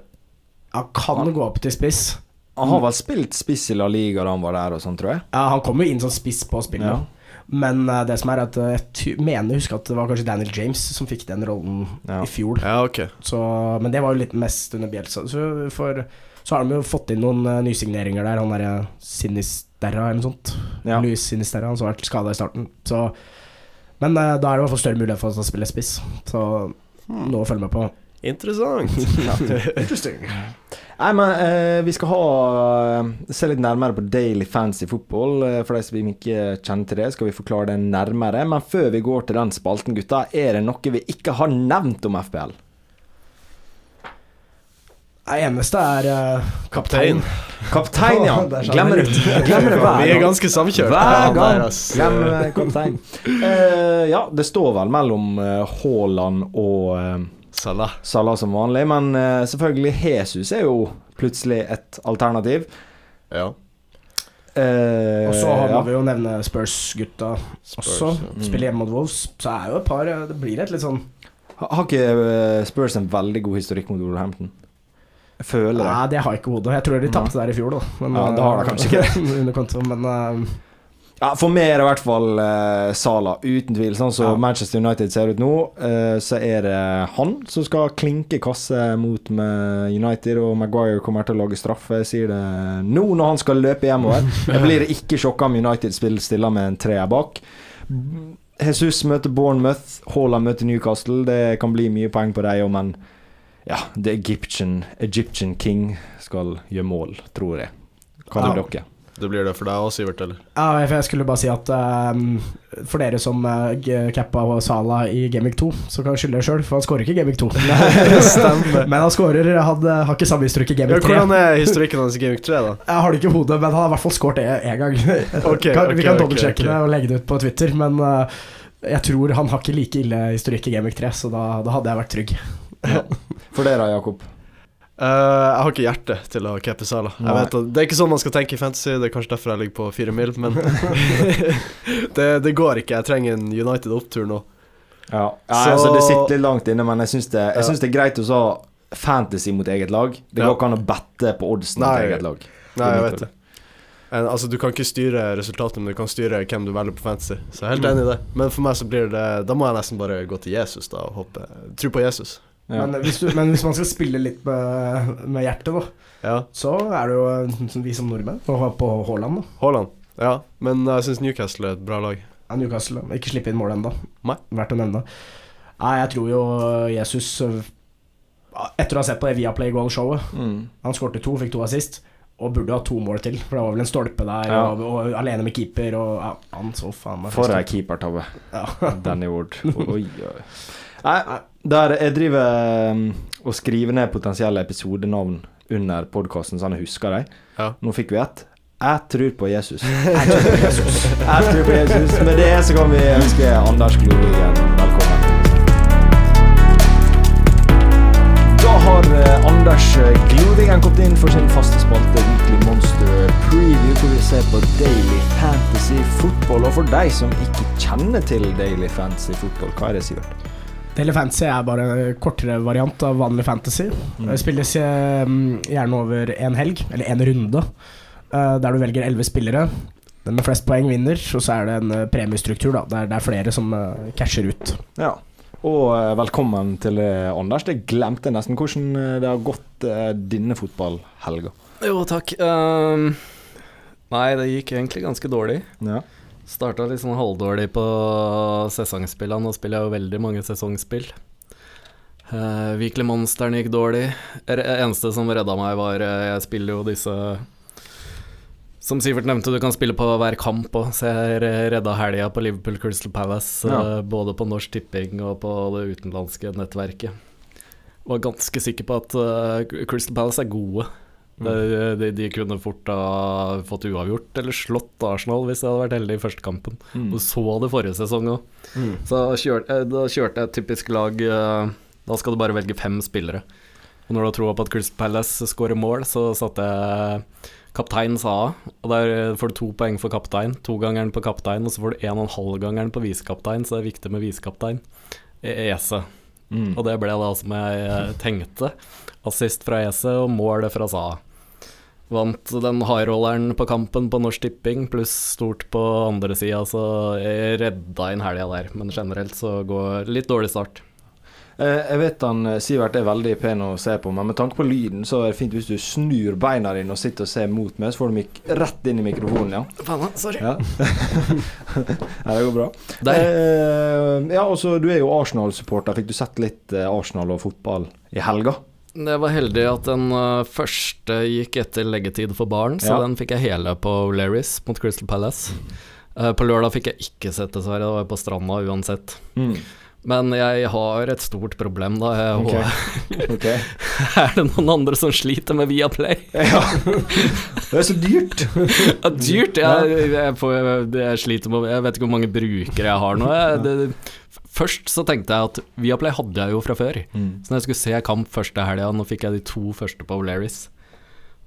Han kan gå opp til spiss. Han har vel spilt spiss i La Liga da han var der og sånn, tror jeg. Ja, han kom jo inn som spiss på spillet. Ja. Men uh, det som er at eh, jeg ty- mener å huske at det var kanskje Daniel James som fikk den rollen Ja. i fjor. Ja, ok. Så, men det var jo litt mest under Bielsa. Så, for, så har de jo fått inn noen uh, nysigneringer der. Han derre Sinisterra eller noe sånt. Ja. Louis Sinisterra, han som har vært skada i starten. Så, men da er det i hvert fall større mulighet for å spille spiss. Så noe å følge med på. Interessant. *laughs* *laughs* Interesting. Nei, men eh, vi skal ha eh, se litt nærmere på Daily Fancy Football. Eh, for de som ikke kjenner til det, skal vi forklare det nærmere. Men før vi går til den spalten, gutta, er det noe vi ikke har nevnt om FPL? Det eneste er uh, kaptein. Kaptein, ja. *laughs* Glemmer det, *laughs* glemmer det hver gang. Vi er ganske samkjørt. Hver gang. Glemmer kaptein. Uh, ja, det står vel mellom Haaland og Salah. Salah som vanlig, men eh, selvfølgelig Jesus er jo plutselig et alternativ. Ja. Eh, Og så må ja. vi jo nevne Spurs-gutta også. Mm. Spiller hjemme mot Wolves. Så er jo et par eh, Det blir et litt sånn Ha- Har ikke eh, Spurs en veldig god historikk mot Wolverhampton? Jeg føler det. Nei, det har jeg ikke i hodet. Jeg tror de tapte der i fjor, da. Men, Ja, det har de kanskje ikke *laughs* under konto, men eh, Ja, for meg er det i hvert fall uh, Sala, uten tvil. Sånn som Ja. Manchester United ser ut nå, uh, så er det han som skal klinke kasse mot med United, og Maguire kommer til å lage straffe. Jeg sier det nå når han skal løpe hjemover. *laughs* Jeg blir ikke sjokka om United spiller stille med en treer bak. Jesus møter Bournemouth, Haaland møter Newcastle. Det kan bli mye poeng på dem òg, men ja, The Egyptian, Egyptian King skal gjøre mål, tror jeg. Hva tror Ja. dere? Det blir det for deg òg, Sivert, eller? Ja, jeg skulle bare si at um, for dere som uh, cappa Sala i Gamic 2, så kan jeg skylde deg sjøl, for han skårer ikke i Gamic 2. *laughs* *laughs* Men han skårer Han eh, har ikke samme historikk i Gamic 3. hvordan er historikken hans i Gamic 3, da? Jeg har det ikke i hodet, men han har i hvert fall skåret det én gang. okay, *laughs* kan, vi kan dobbeltsjekke okay. det og legge det ut på Twitter, men uh, jeg tror han har ikke like ille historikk i Gamic 3, så da, da hadde jeg vært trygg. For dere, Jakob? Eh, jeg har ikke hjerte til å cappe Sala. Det er ikke sånn man skal tenke i fantasy, det er kanskje derfor jeg ligger på fire mil, men *laughs* det, det går ikke. Jeg trenger en United-opptur nå. Ja, ja Så- altså Det sitter litt langt inne, men jeg syns det, Ja. det er greit å ha fantasy mot eget lag. Det Ja. går ikke an å bette på oddsen mot eget lag. Nei, jeg vet det. En, altså, du kan ikke styre resultatet, men du kan styre hvem du velger på fantasy. Så jeg er helt Mm. enig i det. Men for meg så blir det Da må jeg nesten bare gå til Jesus da og hoppe. Tro på Jesus. Ja. Men, hvis du, men hvis man skal spille litt med, med hjertet, da, Ja. så er det jo eh, vi som nordmenn på Haaland. Haaland. Ja, men jeg syns Newcastle er et bra lag. Ja, Newcastle. Ikke slippe inn mål ennå. Verdt å nevne. Nei, jeg tror jo Jesus øh, Etter å ha sett på det Viaplay Goal-showet Mm. Han skårte to, fikk to assist, og burde ha to mål til. For det var vel en stolpe der, Ja. og, og alene med keeper, og ja, han så faen meg For ei keepertabbe. Ja. Danny Ward. *laughs* Oi, oi. Nei, der jeg driver um, og skriver ned potensielle episodenavn under podkasten, sånn jeg husker dem. Ja. Nå fikk vi ett. Jeg tror på Jesus. *laughs* Jeg tror på Jesus. Jeg tror på Jesus. Med det så kan vi ønske Anders Glorien velkommen. Da har eh, Anders Glorien kommet inn for sin faste spalte Weekly Monster Preview, hvor vi ser på Daily Fantasy Football. Og for deg som ikke kjenner til Daily Fantasy Football, hva er det, Sivert? Daily Fantasy er bare en kortere variant av vanlig fantasy. Det spilles eh, gjerne over en helg, eller en runde, eh, der du velger elleve spillere. Den med flest poeng vinner, og så er det en eh, premiestruktur, da, der det er flere som eh, casher ut. Ja. Og eh, velkommen til eh, Anders. Det glemte jeg nesten hvordan eh, det har gått eh, denne fotballhelga. Jo, takk. Um, nei, det gikk egentlig ganske dårlig. Ja. Starta litt sånn halvdårlig på sesongspillene. Nå spiller jeg jo veldig mange sesongspill. Uh, Weekly Monsteren gikk dårlig. Det eneste som redda meg, var uh, Jeg spiller jo disse Som Sivert nevnte, du kan spille på hver kamp òg, så jeg eh, redda helga på Liverpool Crystal Palace. Ja. Uh, både på Norsk Tipping og på det utenlandske nettverket. Var ganske sikker på at uh, Crystal Palace er gode. Mm. De, de kunne fort ha fått uavgjort eller slått Arsenal hvis de hadde vært heldige i første kampen. Mm. Og så det forrige sesong òg. Så kjør, eh, da kjørte jeg et typisk lag eh, Da skal du bare velge fem spillere. Og når du har troa på at Crystal Palace skårer mål, så satte jeg kaptein sa Og der får du to poeng for kaptein. Togangeren på kaptein, og så får du en og en halv gangeren på visekaptein, så det er viktig med visekaptein. E- Ese. Mm. Og det ble da som jeg eh, tenkte. Assist fra Ese og mål fra Sa. Vant den highrolleren på kampen på Norsk Tipping, pluss stort på andre sida, så jeg redda inn helga der. Men generelt så går litt dårlig start. Eh, Jeg vet han eh, Sivert er veldig pen å se på, men med tanke på lyden, så er det fint hvis du snur beina dine og sitter og ser mot meg, så får du rett inn i mikrofonen, ja. Faen, sorry. Ja, *laughs* ja det går bra. Der. Eh, ja, også, Du er jo Arsenal-supporter. Fikk du sett litt Arsenal og fotball i helga? Jeg var heldig at den eh, første gikk etter leggetid for barn, så Ja. den fikk jeg hele på Larris mot Crystal Palace. Eh, på lørdag fikk jeg ikke sett, dessverre. Da var jeg på stranda uansett. Mm. Men jeg har et stort problem, da. Okay. *laughs* Ok. Er det noen andre som sliter med Viaplay? Ja. Det er så dyrt. Ja, dyrt. Jeg, jeg, får, jeg sliter med Jeg vet ikke hvor mange brukere jeg har nå. Jeg, det, først så tenkte jeg at Viaplay hadde jeg jo fra før. Mm. Så når jeg skulle se kamp første helga, nå fikk jeg de to første på O'Learys.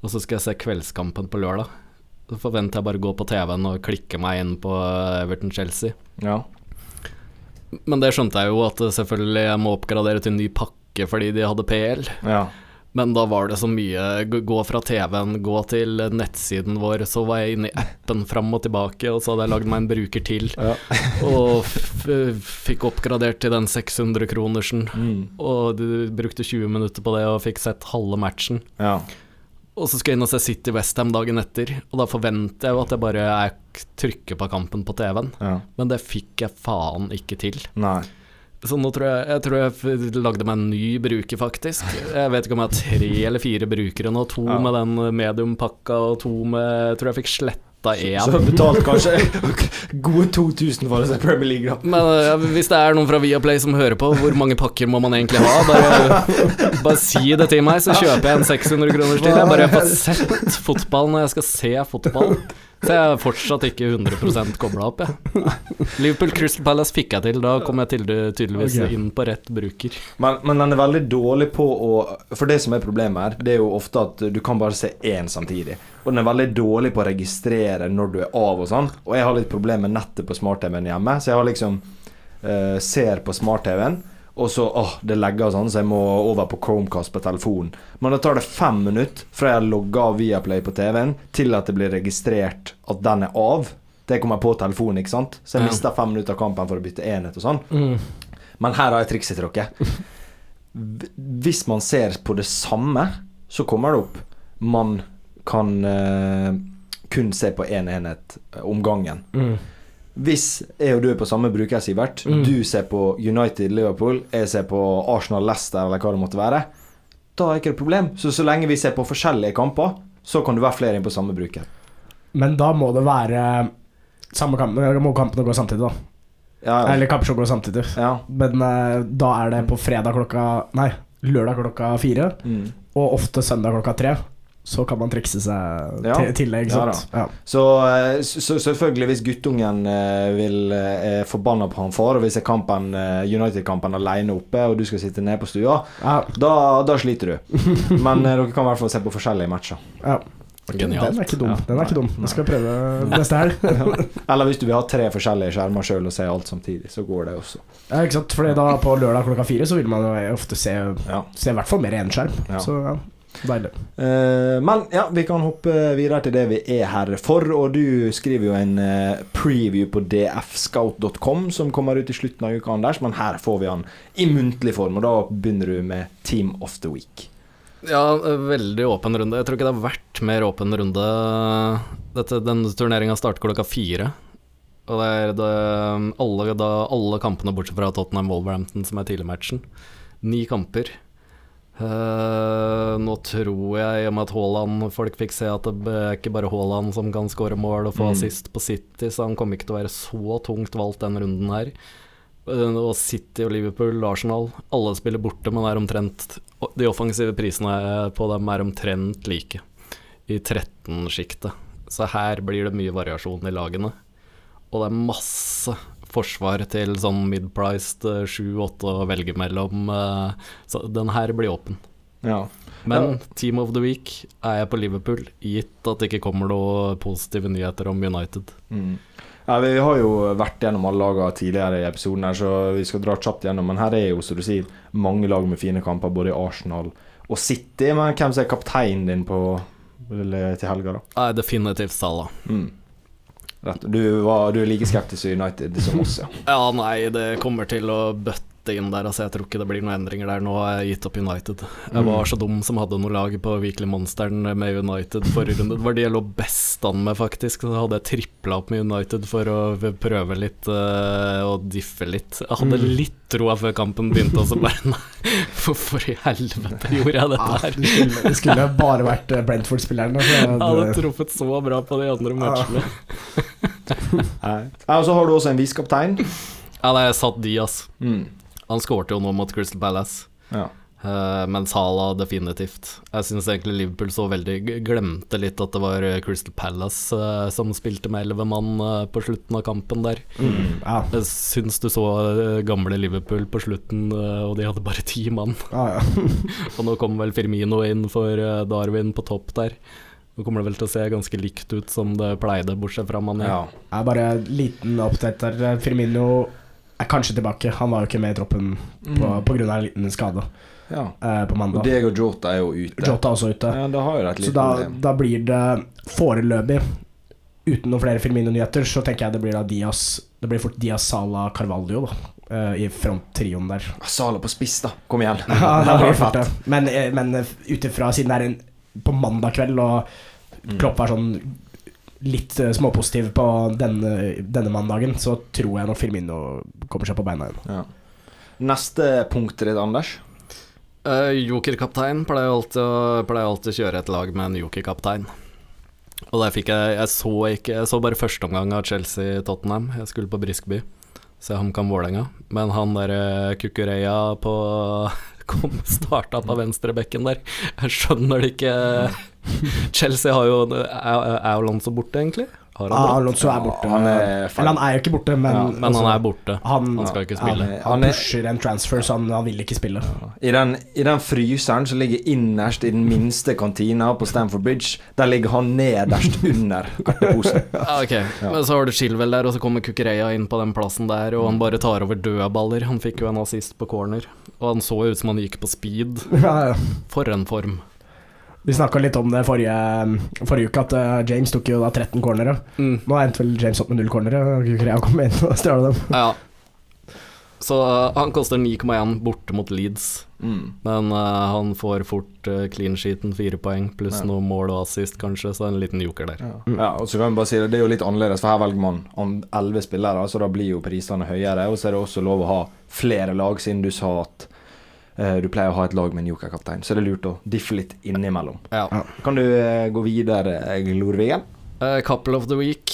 Og så skal jeg se kveldskampen på lørdag. Så forventer jeg bare å gå på TV-en og klikke meg inn på Everton-Chelsea. Ja. Men det skjønte jeg jo at eh, selvfølgelig jeg må oppgradere til en ny pakke fordi de hadde PL. ja. Men da var det så mye Gå fra TV-en, gå til nettsiden vår. Så var jeg inne i appen fram og tilbake, og så hadde jeg lagd meg en bruker til. Ja. *laughs* Og fikk oppgradert til den 600-kronersen. Mm. Og du brukte 20 minutter på det og fikk sett halve matchen. ja. Og så skal jeg inn og se City Westham dagen etter, og da forventer jeg jo at jeg bare er trykker på kampen på TV-en. ja. Men det fikk jeg faen ikke til. Nei. Så nå tror jeg Jeg tror jeg lagde meg en ny bruker, faktisk. Jeg vet ikke om jeg har tre eller fire brukere nå. To Ja. med den mediumpakka, og to med Jeg tror jeg fikk sletta én. Så betalt kanskje gode 2000 for å se Premier League, da. Men ja, hvis det er noen fra Viaplay som hører på, hvor mange pakker må man egentlig ha? Bare, bare si det til meg, så kjøper jeg en 600 kroners til. Jeg bare får sett fotball når jeg skal se fotball. Så jeg er fortsatt ikke 100 kobla opp, jeg. Liverpool Crystal Palace fikk jeg til. Da kom jeg til, tydeligvis okay. inn på rett bruker. Men, men den er veldig dårlig på å For det som er problemet her, det er jo ofte at du kan bare se én samtidig. Og den er veldig dårlig på å registrere når du er av og sånn. Og jeg har litt problemer med nettet på smart-TV-en hjemme, så jeg har liksom uh, ser på smart-TV-en. Og så åh, det legger sånn, så jeg må over på Chromecast på telefonen. Men da tar det fem minutter fra jeg logger av Viaplay på TV-en, til at det blir registrert at den er av. Det kommer på telefonen, ikke sant. Så jeg Ja. mister fem minutter av kampen for å bytte enhet og sånn. Mm. Men her har jeg trikset til dere. *laughs* Hvis man ser på det samme, så kommer det opp Man kan uh, kun se på én enhet eh, om gangen. Mm. Hvis jeg og du er på samme bruker, Sivert, Mm. du ser på United Liverpool, jeg ser på Arsenal Leicester, eller hva det måtte være, da er ikke det problem. Så så lenge vi ser på forskjellige kamper, så kan du være flere inn på samme bruker. Men da må det være samme kamp, må kampene gå samtidig, da. Ja, ja. Eller kampshow går samtidig. ja. Men eh, da er det på fredag klokka Nei, lørdag klokka fire, Mm. og ofte søndag klokka tre. Så kan man trikse seg Ja. til tillegg, Ja. Ja, Så, eh, så, så selvfølgelig, hvis guttungen eh, vil eh, er forbanna på han far, og hvis er kampen United-kampen alene oppe, og du skal sitte nede på stua, ja. da, da sliter du. *laughs* Men dere kan i hvert fall se på forskjellige matcher. ja. Genialt. Den er ikke dum. Ja. Den er ikke dum. Jeg skal prøve neste helg. *laughs* Eller hvis du vil ha tre forskjellige skjermer sjøl og se alt samtidig, så går det også. Ja, ikke sant? Fordi da på lørdag klokka fire så vil man jo ofte se Ja. Se i hvert fall mer enn skjerm. Ja. Så ja, deilig. Eh, men ja, vi kan hoppe videre til det vi er her for. Og du skriver jo en eh, preview på dfscout.com som kommer ut i slutten av uka, Anders. Men her får vi han i muntlig form, og da begynner du med Team of the Week. Ja, veldig åpen runde. Jeg tror ikke det har vært mer åpen runde. Dette, denne turneringa starter klokka fire. Og det er det, alle, da, alle kampene bortsett fra Tottenham Wolverhampton, som er tidligmatchen. Ni kamper. Eh, nå tror jeg, i og med at Haaland Folk fikk se at det er ikke bare Haaland som kan skåre mål og få Mm. assist på City, så han kommer ikke til å være så tungt valgt den runden her. Uh, Og City og Liverpool, Arsenal, alle spiller borte, men er omtrent De offensive prisene på dem er omtrent like, i 13-sjiktet. Så her blir det mye variasjon i lagene. Og det er masse forsvar til sånn mid-priced 7-8 å velge mellom. eh, Så den her blir åpen. Ja. Men Team of the Week er jeg på Liverpool, gitt at det ikke kommer noen positive nyheter om United. Mm. Ja, vi har jo vært gjennom alle lagene tidligere i episoden, her, så vi skal dra kjapt gjennom. Men her er jo, som du sier, mange lag med fine kamper, både i Arsenal og City. Men hvem som er kapteinen din på, til helga, da? Nei, definitivt Salah. Mm. Du, var, du er like skeptisk til United som oss, ja. Ja, nei, det kommer til å bøtte inn der. Altså, jeg tror ikke det blir noen endringer der. Nå har jeg gitt opp United. Jeg var så dum som hadde noe lag på Weekly Monsteren med United forrige runde. Det var de jeg lå best an med, faktisk. Så hadde jeg tripla opp med United for å prøve litt uh, og diffe litt. Jeg hadde Mm. litt troa før kampen begynte, og så bare Nei, hvorfor i helvete gjorde jeg dette Ja, her? det, skulle, det skulle bare vært eh, Brentford-spilleren. altså. Jeg hadde truffet så bra på de andre matchene. *laughs* Nei. Ja, og så har du også en visekaptein. Ja, det jeg satt Diaz. Mm. Han skårte jo nå mot Crystal Palace. Ja. Uh, men Salah definitivt. Jeg syns egentlig Liverpool så veldig Glemte litt at det var eh, Crystal Palace uh, som spilte med elleve mann uh, på slutten av kampen der. Mm, ja. Jeg syns du så gamle Liverpool på slutten, og de hadde bare ti mann. Ja, ja. *laughs* Og nå kom vel Firmino inn for Darwin på topp der. Nå kommer det vel til å se ganske likt ut som det pleide, bortsett fra Mané. Ja. Ja, bare liten oppdater. Firmino er kanskje tilbake. Han var jo ikke med i troppen på, Mm. en liten skade ja. eh, på Og Deg Diego Jota er jo ute. Jota er også ute. Ja, da har jo det et Så da, da blir det foreløpig, uten noen flere Firmino-nyheter, så tenker jeg det blir da Diaz Det blir fort Diaz Sala Carvalho, da. eh, I fronttrioen der. Sala på spiss, da. Kom igjen. *laughs* Ja, det blir fort. Men, eh, men eh, ut ifra siden det er en på mandag kveld, og Mm. Klopp er sånn litt eh, småpositiv på denne, denne mandagen, så tror jeg nok Firmino kommer seg på beina igjen. Ja. Neste punkt ditt, Anders? Uh, Joker-kaptein pleier alltid, å- pleier alltid å kjøre et lag med en joker-kaptein. Og der fikk jeg Jeg så ikke Jeg så bare første omgang av Chelsea-Tottenham. Jeg skulle på Briskeby, se HamKam Vålerenga. Men han derre Kukureya på kom starta på venstrebekken der. Jeg skjønner det ikke. Chelsea har jo Er, jo Alonso borte, egentlig? Har han Ah. Alonso er borte. han er Eller han er jo ikke borte, men, Ja, Men han er borte. han, Han skal ikke spille. han, Han er- pusher en transfer, så han, han vil ikke spille. I den, I den fryseren som ligger innerst i den minste kantina på Stamford Bridge, der ligger han nederst under erteposen. *laughs* Ja, ok, men så har du Shilwell der, og så kommer Kukureya inn på den plassen der, og han bare tar over døde baller. Han fikk jo en assist på corner, og han så ut som han gikk på speed. *laughs* Ja, ja. For en form. Vi snakka litt om det forrige, forrige uke, at eh, James tok jo da 13 cornere. Mm. Nå endte vel James opp med null cornere. og å komme inn og stjele dem. Ja. Så uh, han koster 9,1 borte mot Leeds, Mm. men uh, han får fort uh, clean sheeten, fire poeng, pluss Ja. noe mål og assist, kanskje, så en liten joker der. Ja. ja, og så kan vi bare si det, det er jo litt annerledes, for her velger man elleve 11 spillere, så da blir jo prisene høyere. Og så er det også lov å ha flere lag, siden du sa at du pleier å ha et lag med en jokerkaptein. Så det er lurt å diffe litt innimellom. Ja. Kan du eh, gå videre, Glorvigen? Uh, couple of the week.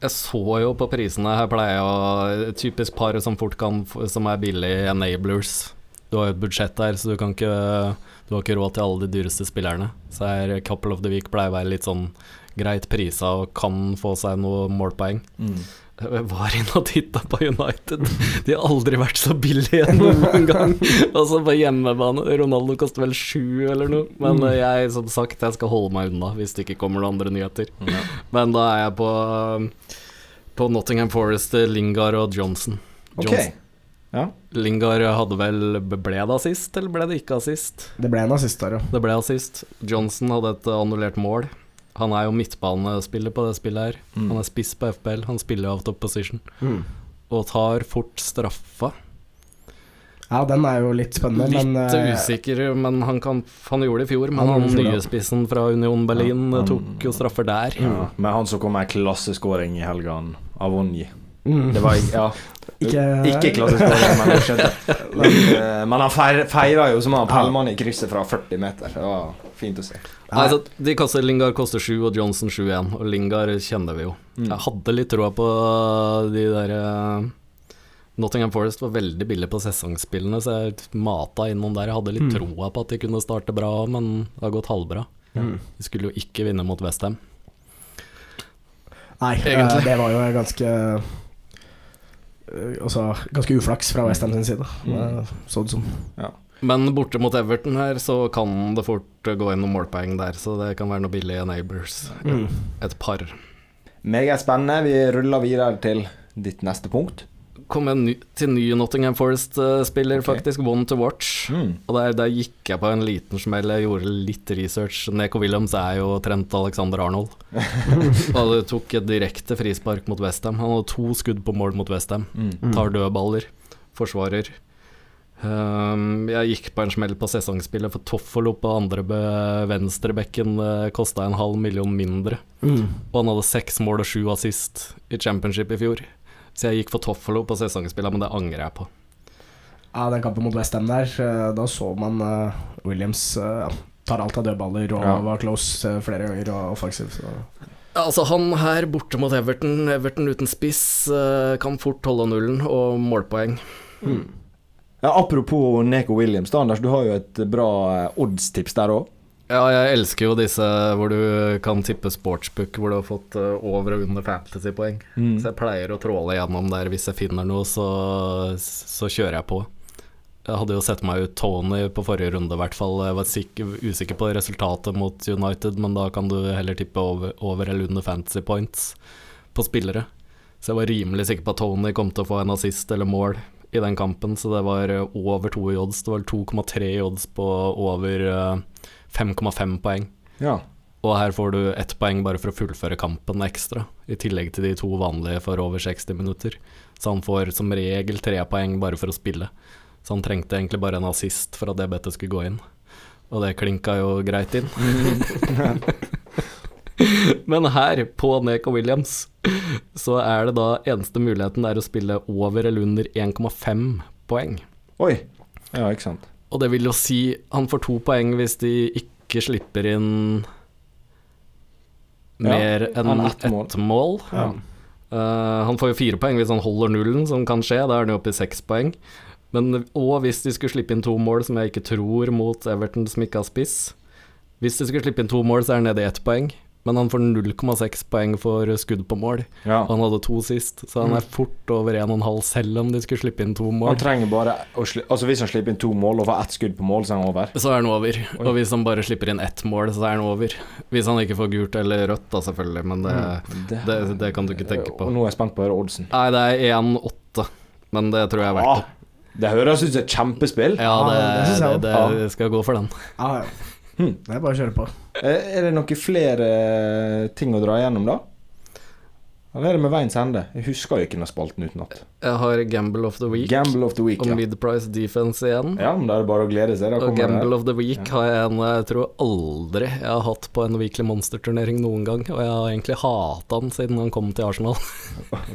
Jeg så jo på prisene, her pleier jeg å Typisk par som fort kan Som er billig, enablers. Du har jo et budsjett der, så du kan ikke Du har ikke råd til alle de dyreste spillerne. Så her couple of the week pleier å være litt sånn greit prisa og kan få seg noe målpoeng. Jeg *laughs* var inne og titta på United. De har aldri vært så billige noen gang. *laughs* Altså på hjemmebane. Ronaldo koster vel sju eller noe. Men eh, jeg, som sagt, jeg skal holde meg unna hvis det ikke kommer noen andre nyheter. Ja. Men da er jeg på På Nottingham Forest, Lingard og Johnson. Ok. Okay. Ja. Lingard hadde vel Ble det assist, eller ble det ikke assist? Det ble en assist der, ja. Det ble assist. Johnson hadde et annullert mål. Han er jo midtbanespiller på det spillet her. Mm. Han er spiss på FPL. Han spiller out of position. Og tar fort straffa. Ja, den er jo litt spennende, Litt men eh, usikker, men han, kan, han gjorde det i fjor. Men Han nye spissen fra Union Berlin Ja, han- tok jo straffer der. Ja. Men han som kom med klasseskåring i helgen, Avonji. Mm. Det var ja, Ikke, ikke klasseskåring, men jeg skjønte. *laughs* Men, eh, men han feir, feira jo som han Pellmann i krysset fra 40 meter. Det var fint å se. Nei, så de kaster Lingard koster 7 og Johnson 7-1, og Lingard kjenner vi jo. Mm. Jeg hadde litt troa på de der eh, Nottingham Forest var veldig billig på sesongspillene, så jeg mata innom der. Jeg hadde litt Mm. troa på at de kunne starte bra, men det har gått halvbra. Mm. De skulle jo ikke vinne mot Westham. Nei, eh, Egentlig. det var jo ganske eh, Altså ganske uflaks fra Westham sin side, Mm. eh, så det som. Men borte mot Everton her, så kan det fort gå inn noen målpoeng der, så det kan være noe billige neighbors. Mm. Et par. Meget spennende. Vi ruller videre til ditt neste punkt. Kom en ny, til ny Nottingham Forest-spiller, okay. faktisk. One to watch. Mm. Og der, der gikk jeg på en liten smell. Jeg gjorde litt research. Neko Williams er jo Trent Alexander Arnold. *laughs* og det tok et direkte frispark mot Westham. Han hadde to skudd på mål mot Westham. Mm. Tar dødballer. Forsvarer. Um, jeg gikk på en smell på sesongspillet for Toffolo på andre be- venstrebekken uh, kosta en halv million mindre. Mm. Og han hadde seks mål og sju assist i championship i fjor. Så jeg gikk for Toffolo på sesongspillene, men det angrer jeg på. Ja, den kampen mot Westham der, eh, da så man uh, Williams uh, tar alt av dødballer og Ja. var close flere ganger og offensiv. Så. Altså, han her borte mot Everton, Everton uten spiss, kan fort holde nullen og målpoeng. Mm. Ja, apropos Neko Williams, da, Anders. Du har jo et bra oddstips der òg. Ja, jeg elsker jo disse hvor du kan tippe sportsbook hvor du har fått eh, over og under fantasypoeng. Mm. Så jeg pleier å tråle gjennom der hvis jeg finner noe, så, så kjører jeg på. Jeg hadde jo sett meg ut Tony på forrige runde, i hvert fall. Jeg var sikker, usikker på resultatet mot United, men da kan du heller tippe over, over eller under fantasy points på spillere. Så jeg var rimelig sikker på at Tony kom til å få en assist eller mål i den kampen, så det var eh, over to i odds. Det var 2,3 i odds på over eh, 5,5 poeng. Ja. Og her får du ett poeng bare for å fullføre kampen ekstra, i tillegg til de to vanlige for over 60 minutter. Så han får som regel tre poeng bare for å spille. Så han trengte egentlig bare en assist for at DBT skulle gå inn. Og det klinka jo greit inn. *laughs* Men her, på Neko Williams, så er det da eneste muligheten er å spille over eller under 1,5 poeng. Oi. Ja, ikke sant. Og det vil jo si han får to poeng hvis de ikke slipper inn mer enn enn ett mål. mål. mål. Ja. Uh, han får jo fire poeng hvis han holder nullen, som kan skje. Da er han jo oppe i seks poeng. Men òg hvis de skulle slippe inn to mål, som jeg ikke tror mot Everton, som ikke har spiss Hvis de skulle slippe inn to mål, så er han nede i ett poeng. Men han får 0,6 poeng for skudd på mål. Ja. Og han hadde to sist, så han er fort over 1,5 selv om de skulle slippe inn to mål. Han trenger bare å sli Altså Hvis han slipper inn to mål og får ett skudd på mål, så er han over. Så er han over. Og hvis han bare slipper inn ett mål, så er han over. Hvis han ikke får gult eller rødt, da selvfølgelig, men det, Det- det, det kan du ikke tenke på. Og nå er jeg spent på å høre oddsen. Nei, det er 1,8, men det tror jeg er verdt det. Ah, det høres ut som et kjempespill. Ja, det, Ja, det det, det skal gå for den. Ja, ja. Hm. Det er bare å kjøre på. Eh, Er det noen flere eh, ting å dra igjennom, da? Eller er det med veiens ende? Jeg husker jo ikke den spalten utenat. Jeg har Gamble of the Week Gamble of the week, og ja. Midprice defense igjen. Ja, men da er det bare å glede seg. Og Gamble of the Week har jeg en jeg tror aldri jeg har hatt på en Weekly Monster-turnering noen gang. Og jeg har egentlig hata han siden han kom til Arsenal. *laughs*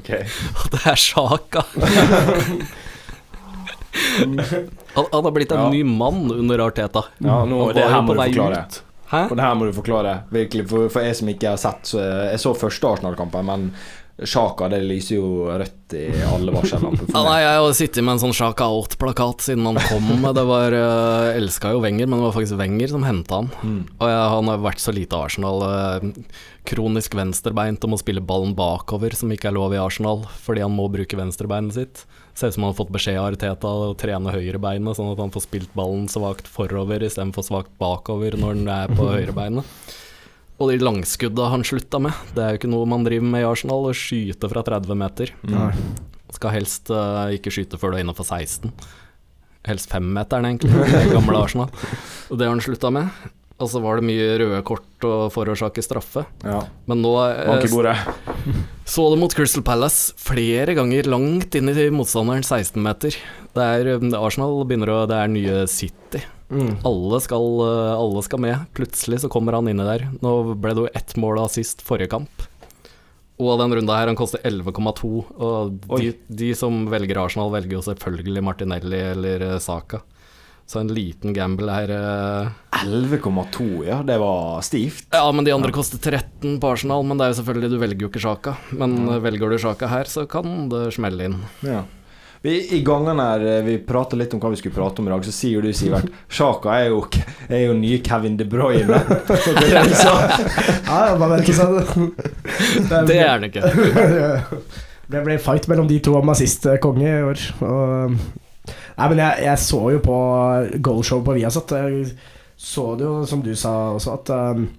Ok. *laughs* Og det er Sjaka. *laughs* han, han har blitt en Ja. ny mann under Arteta. Ja, nå, det her må du forklare. ut. Hæ? Og det her må du forklare, virkelig. For, for jeg som ikke har sett så Jeg så første Arsenal-kampen, men Sjaka det lyser jo rødt i alle varsellamper. Ja, nei, jeg har sittet med en sånn Sjaka out-plakat siden han kom. Det var uh, Elska jo Wenger, men det var faktisk Wenger som henta han. Mm. Og jeg, han har vært så lite Arsenal. eh, kronisk venstrebeint og må spille ballen bakover, som ikke er lov i Arsenal, fordi han må bruke venstrebeinet sitt. Ser ut som han har fått beskjed av Arteta å trene høyrebeinet, sånn at han får spilt ballen svakt forover istedenfor svakt bakover når den er på *laughs* høyrebeinet. Og de langskudda han slutta med, det er jo ikke noe man driver med i Arsenal, å skyte fra 30 meter. Mm. Skal helst uh, ikke skyte før du er innafor 16. Helst femmeteren, egentlig, i gamle Arsenal. *laughs* Og det har han slutta med. Og så var det mye røde kort å forårsake straffe. Ja. Men nå eh, *laughs* så det mot Crystal Palace flere ganger langt inn i motstanderens 16-meter. Det er eh, Arsenal begynner å Det er nye City. Mm. Alle skal, eh, alle skal med. Plutselig så kommer han inni der. Nå ble det jo ett mål av sist forrige kamp. Og den runda her, han koster 11,2. Og de, de som velger Arsenal, velger jo selvfølgelig Martinelli eller eh, Saka. Så en liten gamble her eh, 11,2, ja. Det var stivt. Ja, men de andre koster 13 på Arsenal. Men det er jo selvfølgelig, du velger jo ikke Saka. Men mm. velger du Saka her, så kan det smelle inn. Ja. Vi, I gangene her eh, vi prater litt om hva vi skulle prate om i dag, så sier du, Sivert Sjaka er jo, er jo nye Kevin De Bruyne. *laughs* Ja, bare vent og se. Det er han ikke. *laughs* Det ble fight mellom de to om assist eh, konge i år. Og, nei, men jeg, jeg så jo på goalshow på Viasat. Jeg så det jo, som du sa også, at um,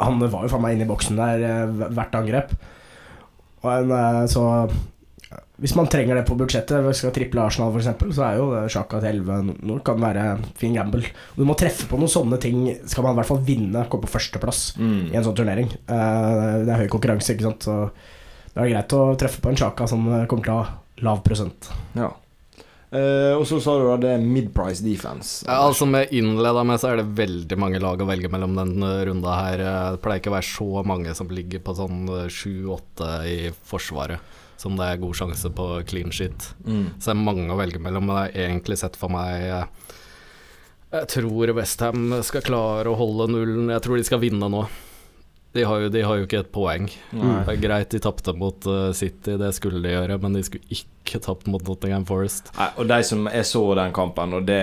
han var jo faen meg inne i boksen der eh, hvert angrep. Og en, så hvis man trenger det på budsjettet, hvis man skal triple Arsenal f.eks., så er jo det Sjaka til 11 nå kan være fin gamble. Og du må treffe på noen sånne ting, skal man i hvert fall vinne, komme på førsteplass mm. i en sånn turnering. Eh, det er høy konkurranse, ikke sant. Så det er greit å treffe på en Sjaka som kommer til å ha lav prosent. Ja. Eh, og så sa du da det er mid-price defense. Ja, altså Med innleda med så er det veldig mange lag å velge mellom den eh, runda her. Eh, Det pleier ikke å være så mange som ligger på sånn eh, sju-åtte i forsvaret, som det er god sjanse på clean shit. Mm. Så det er mange å velge mellom, men jeg har egentlig sett for meg eh, Jeg tror Westham skal klare å holde nullen. Jeg tror de skal vinne nå. De har jo, de har jo ikke et poeng. Nei. Det er greit de tapte mot eh, City, det skulle de gjøre, men de skulle ikke tapt mot Nottingham Forest. Nei, og de som Jeg så den kampen, og det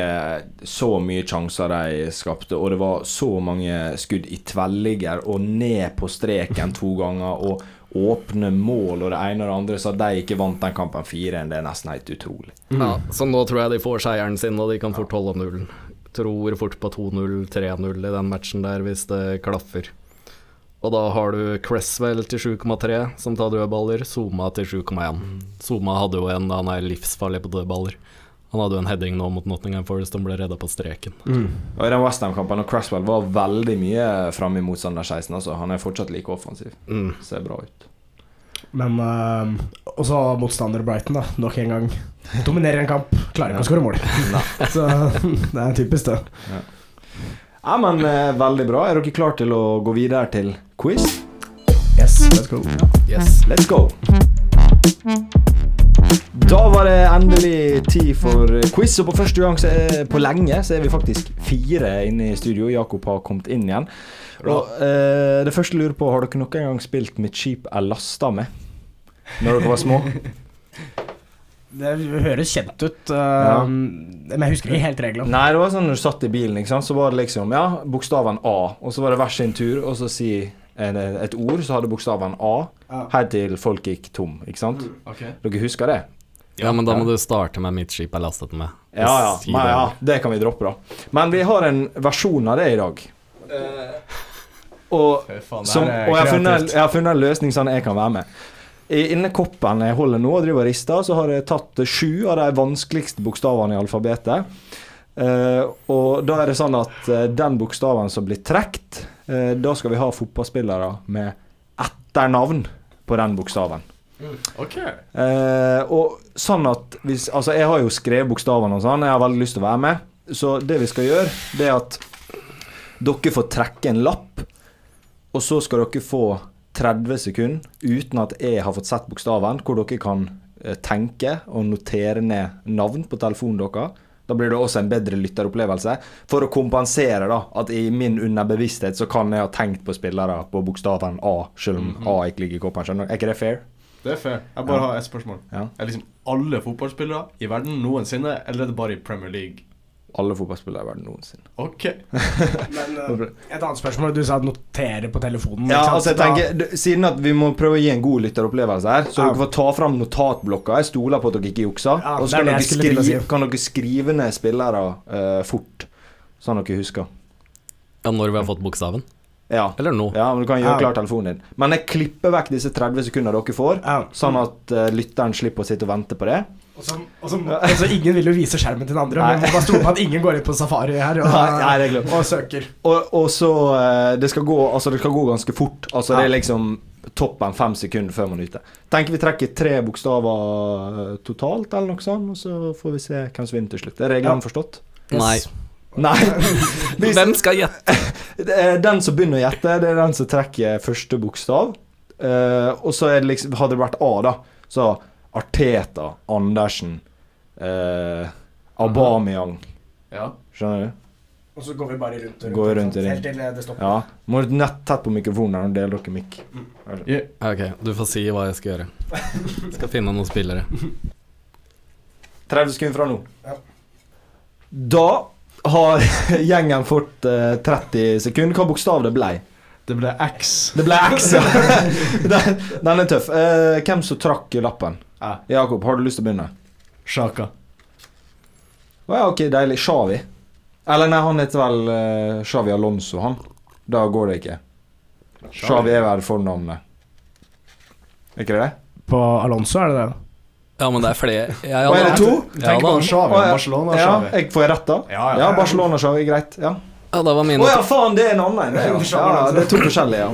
så mye sjanser de skapte, og det var så mange skudd i tvelliger og ned på streken to ganger, og åpne mål og det ene og det andre, så at de ikke vant den kampen 4-1, det er nesten helt utrolig. Ja, så nå tror jeg de får seieren sin, og de kan fort holde nullen. Tror fort på 2-0, 3-0 i den matchen der, hvis det klaffer. Og da har du Cresswell til 7,3, som tar dødballer. Zuma til 7,1. Zuma hadde jo en Han er livsfarlig på dødballer. Han hadde jo en heading nå mot Nottingham Forest, han ble redda på streken. Og I den Westham-kampen og Cresswell var veldig mye framme i motstander 16, altså. Han er fortsatt like offensiv. Mm. Ser bra ut. Men uh, også motstander Brighton, da. Nok en gang. Dominerer en kamp, klarer ikke å skåre mål. *laughs* Så det er typisk, det. Ja, men eh, veldig bra. Er dere klare til å gå videre til quiz? Yes, let's go. Yes. Let's go! Da var det endelig tid for quiz, og på første gang er, på lenge så er vi faktisk fire inne i studio. Jakob har kommet inn igjen. Og eh, Det første jeg lurer på, har dere noen gang spilt 'Mitt skip er lasta med'? Når dere var små? *laughs* Det høres kjent ut, uh, men jeg husker ikke helt reglene. Nei, det var sånn når du satt i bilen, så var det liksom Ja, bokstaven A, og så var det hver sin tur, og så si en, et ord, så hadde bokstaven A, helt til folk gikk tom, ikke sant? Dere husker det? Ja, men da må du starte med 'Mitt skip er lastet med'. Ja, ja, men, det. ja, det kan vi droppe, da. Men vi har en versjon av det i dag. Og, som, og jeg, har funnet, jeg har funnet en løsning sånn jeg kan være med. I innekoppen jeg holder nå og driver og rister, så har jeg tatt sju av de vanskeligste bokstavene i alfabetet. Uh, og da er det sånn at uh, den bokstaven som blir trukket, eh, da skal vi ha fotballspillere med etternavn på den bokstaven. Ok. Eh, og sånn at hvis Altså, jeg har jo skrevet bokstavene og sånn, jeg har veldig lyst til å være med. Så det vi skal gjøre, det er at dere får trekke en lapp, og så skal dere få 30 sekunder uten at jeg har fått sett bokstaven, hvor dere kan eh, tenke og notere ned navn på telefonen deres. Da blir det også en bedre lytteropplevelse. For å kompensere da, at i min underbevissthet så kan jeg ha tenkt på spillere på bokstaven A, selv om A ikke ligger i koppen. Skjønner? Er ikke det fair? Det er fair. Jeg bare Ja. har ett spørsmål. Ja. Er liksom alle fotballspillere i verden noensinne, eller er det bare i Premier League? Alle fotballspillere i verden noensinne. Ok. *laughs* Men uh, et annet spørsmål. Du sa notere på telefonen. Ja, altså jeg tenker Siden at vi må prøve å gi en god lytteropplevelse her, så Ja. dere får ta fram notatblokka. Jeg stoler på at dere ikke jukser. Ja, og så kan det dere, skrive, si. kan dere skrive ned spillere uh, fort, sånn at dere husker. Ja, når vi har fått bokstaven? Ja. Eller nå? ja, men du kan gjøre Ja. klar telefonen din. Men jeg klipper vekk disse 30 sekundene dere får, Ja. sånn at uh, lytteren slipper å sitte og vente på det. Og så, og så, altså, ingen vil jo vise skjermen til den andre. Nei. Men man bare stole på at ingen går inn på safari her og, Nei, og søker. Og, og så eh, det, skal gå, altså det skal gå ganske fort. Altså Det er liksom toppen fem sekunder før man er ute. Tenker vi trekker tre bokstaver eh, totalt, eller noe sånt, og så får vi se hvem som vinner til slutt. Er reglene Ja. forstått? Nei. Nei. *laughs* Hvem skal gjette? *laughs* den som begynner å gjette, det er den som trekker første bokstav. Eh, og så er det liksom Hadde det vært A, da, så Arteta, Andersen, eh, Aubameyang. Ja. Skjønner du? Og så går vi bare rundt og rundt. Går rundt i. Helt til det stopper. Ja. Må du nett tett på mikrofonen her og dele dere mikk. Yeah. Ok, du får si hva jeg skal gjøre. *laughs* Skal finne noen spillere. 30 sekunder fra nå. Ja. Da har *laughs* gjengen fått eh, 30 sekunder. Hva bokstav det ble? Det ble X. Det ble X, ja. *laughs* den, den er tøff. Eh, hvem som trakk lappen? Ja. Jakob, har du lyst til å begynne? Sjaka. Å ja, ok, deilig. Shawi. Eller nei, han heter vel uh, Shawi Alonso, han. Da går det ikke. Shawi er vel fornavnet. Er ikke det det? På Alonso er det det. Ja, men det er flere. Jeg Hva er det to? Tenk på Å, og. Barcelona. Ja, Xavi. jeg får jeg rett da? Ja, ja. Ja, Barcelona-Shawi, greit. Ja. Ja, det var Å oh, ja, faen, det er en annen. Det, ja. Ja, det er to forskjellige.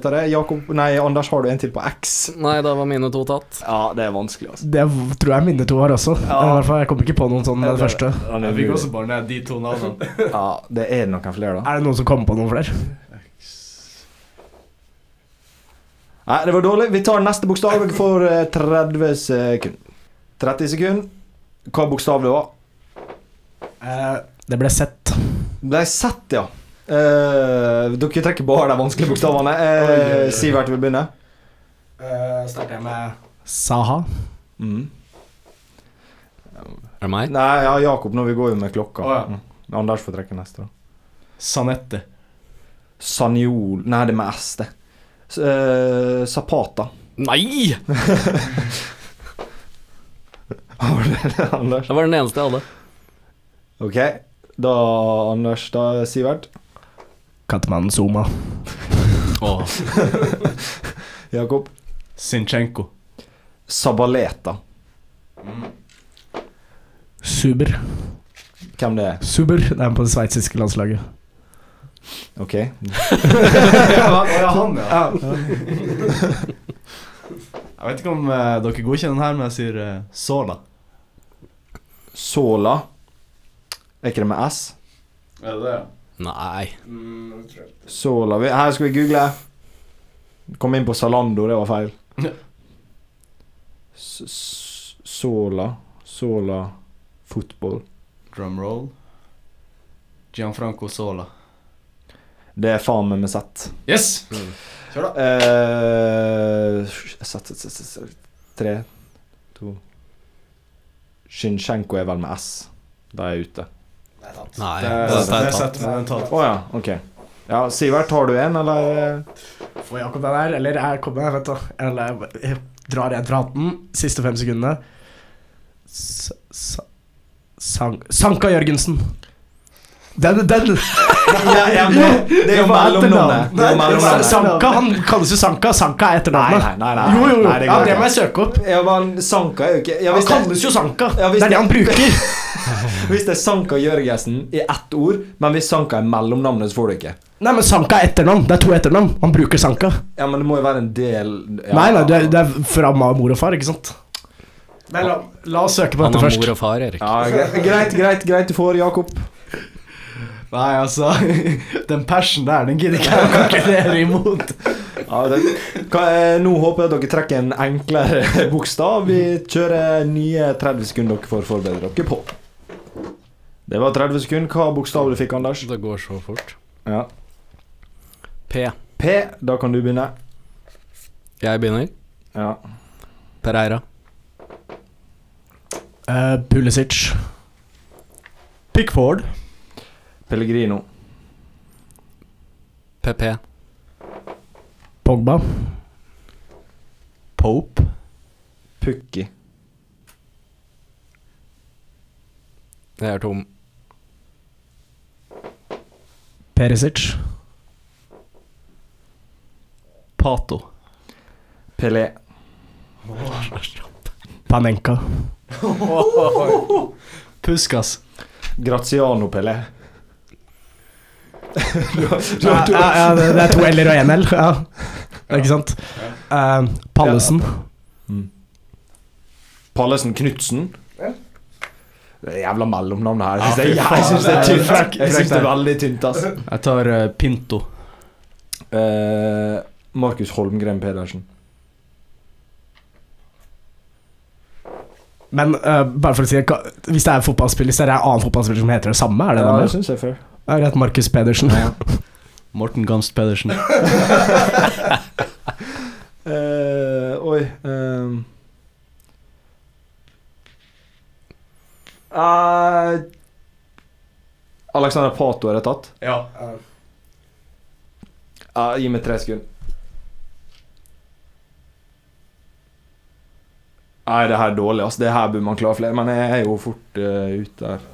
tar det. Jakob Nei, Anders, har du en til på X? Nei, da var mine to tatt. Ja, det er vanskelig, altså. Det tror jeg mine to har også. Ja. I hvert fall, Jeg kommer ikke på noen sånn med det første. Han Jeg fikk også bare ned de to navnene. *laughs* Ja, det er noen flere, da. Er det noen som kommer på noen flere? Nei, det var dårlig. Vi tar neste bokstav. for får eh, 30 sekunder. 30 sekunder. Hva bokstav det var? Eh, det ble sett. Ble sett, ja. Uh, dere trekker bare de vanskelige bokstavene. Uh. Sivert vil begynne. Uh, starter jeg med Saha. Mm. Er det meg? Nei, ja, Jakob, nå vi går jo med klokka. Oh, ja. Mm. Anders får trekke neste. da. Sanette. Sanjol Nei, det er med S, det. Eh, Zapata. Nei! *laughs* Hva var det, Anders? Det var den eneste jeg hadde. Ok, da Anders, da Sivert. Kattemannen Zuma. oh. *laughs* Jakob. Sinchenko. Sabaleta. Suber. Hvem det er? Suber, det er på det sveitsiske landslaget. Ok. *laughs* ja, han, ja. Jeg vet ikke om uh, dere godkjenner den her, men jeg sier uh, Sola. Sola. Er ikke det med S? Er det det? Nei. Sola vi- Her skal vi google. Kom inn på Zalando, det var feil. *laughs* S s- Sola Sola fotball. Drumroll. Gianfranco Sola. Det er faen meg med Z. Yes! Kjør, da. Eh, Z, Tre, to Shinshenko er vel med S. Da er jeg ute. Nei. Det, det, det, det, er sett med tatt. Å ja, ok. Ja, Sivert, har du en, eller? Får Jakob den her, eller jeg kommer, vet du. Eller jeg drar en fra hatten. Siste fem sekundene. S sa sang Sanka Jørgensen. Den, den Ja, ja, det er jo mellomnavnet. Det. Sanka, han kalles jo Sanka. Sanka er Nei, etternavnet. nei, nei. nei. Jo, jo, jo. Nei, ja, det må jeg søke opp. Ja, men Sanka er jo ikke ja, Han kalles jo Sanka. Ja, det er det det- han bruker. *laughs* *laughs* hvis det er Sanka Jørgensen i ett ord, men hvis Sanka er mellomnavnet, så får du ikke. Nei, men Sanka er etternavn. Det er to etternavn. Han bruker Sanka. Ja, men det må jo være en del ja. Nei, nei, det er, det er fra mor og far, ikke sant? Nei, la, la oss søke på dette først. han har mor og far, Erik. Ja, greit, greit, greit du får, Jakob. Nei, altså *laughs* Den passion der, den gidder ikke jeg å konkurrere imot. Ja, det, hva, eh, nå håper jeg at dere trekker en enklere bokstav. Vi kjører nye 30 sekunder dere får forberede dere på. Det var 30 sekunder. Hva bokstav du fikk, Anders? Det går så fort. Ja. P. P. Da kan du begynne. Jeg begynner. Ja. Pereira. Uh, Pulisic. Pickford. Pellegrino. PP. Pogba. Pope. Pukki. Jeg er tom. Perisic. Pato. Pelé. Panenka. *laughs* Puskas. Graziano Pelé. *laughs* Ja, ja, ja, det, det er to L-er og én L. Ja. Ikke sant? Uh, Pallesen. Pallesen Knutsen. Det jævla mellomnavn her. Jeg syns det, er- synes det er tynt. frekk- Jeg synes det er veldig tynt, ass. Jeg tar uh, Pinto. Uh, Markus Holmgren Pedersen. Men uh, bare for å si hva- Hvis det er fotballspiller, så er det en annen fotballspiller som heter det samme? Er det Ja, det? det syns jeg før. Ja, Greit, Markus Pedersen. *laughs* Morten Gamst Pedersen. *laughs* Eh, oi ehm. Eh, Alexander Pato er det tatt? Ja. Uh, gi meg tre sekunder. Nei, det her er dårlig. Altså. Det her burde man klare flere, men jeg er jo fort uh, ute her.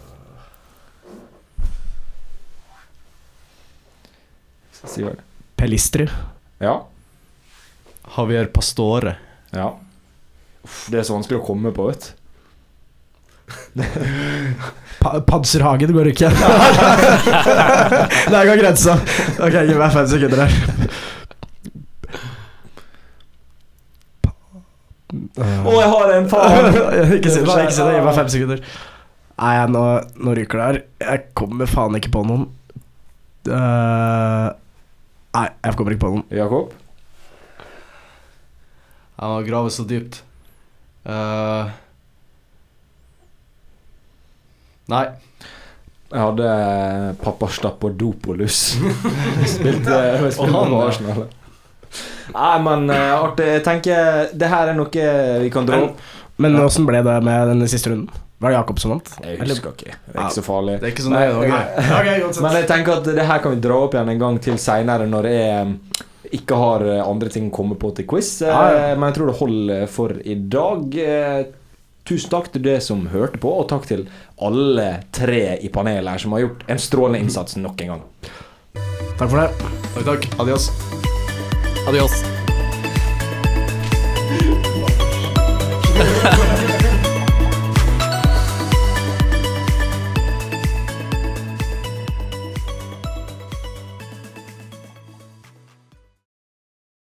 Skal si hva det Pelistri. Ja. Javier Pastore. Ja. Uff, det er så vanskelig å komme på, vet du. Pa Panserhagen går ikke. *laughs* Der går grensa. Ok, gi meg fem sekunder her. Å, jeg har en! Faen! *laughs* ikke si det, ikke si det. Gi meg fem sekunder. Nei, nå, nå ryker det her. Jeg kommer faen ikke på noen. Uh, nei, jeg kommer ikke på noen. Jakob? Han har gravet så dypt. Eh, nei. Jeg hadde Papastapadopoulos. *laughs* Spilte spilte Og han, på. Arsenal. Nei, men eh, artig. Jeg tenker det her er noe vi kan dra Men- opp. Men åssen ble det med den siste runden? Var det Jakob som vant? Jeg husker ikke. Det er ikke så farlig. Det er ikke så Nei, nøye. var greit. Men jeg tenker at det her kan vi dra opp igjen en gang til seinere, når jeg ikke har eh, andre ting å komme på til quiz. Eh, Ja, ja. Men jeg tror det holder for i dag. Eh, Tusen takk til det som hørte på, og takk til alle tre i panelet her som har gjort en strålende innsats nok en gang. Takk for det. Takk, takk. Adios. Adios.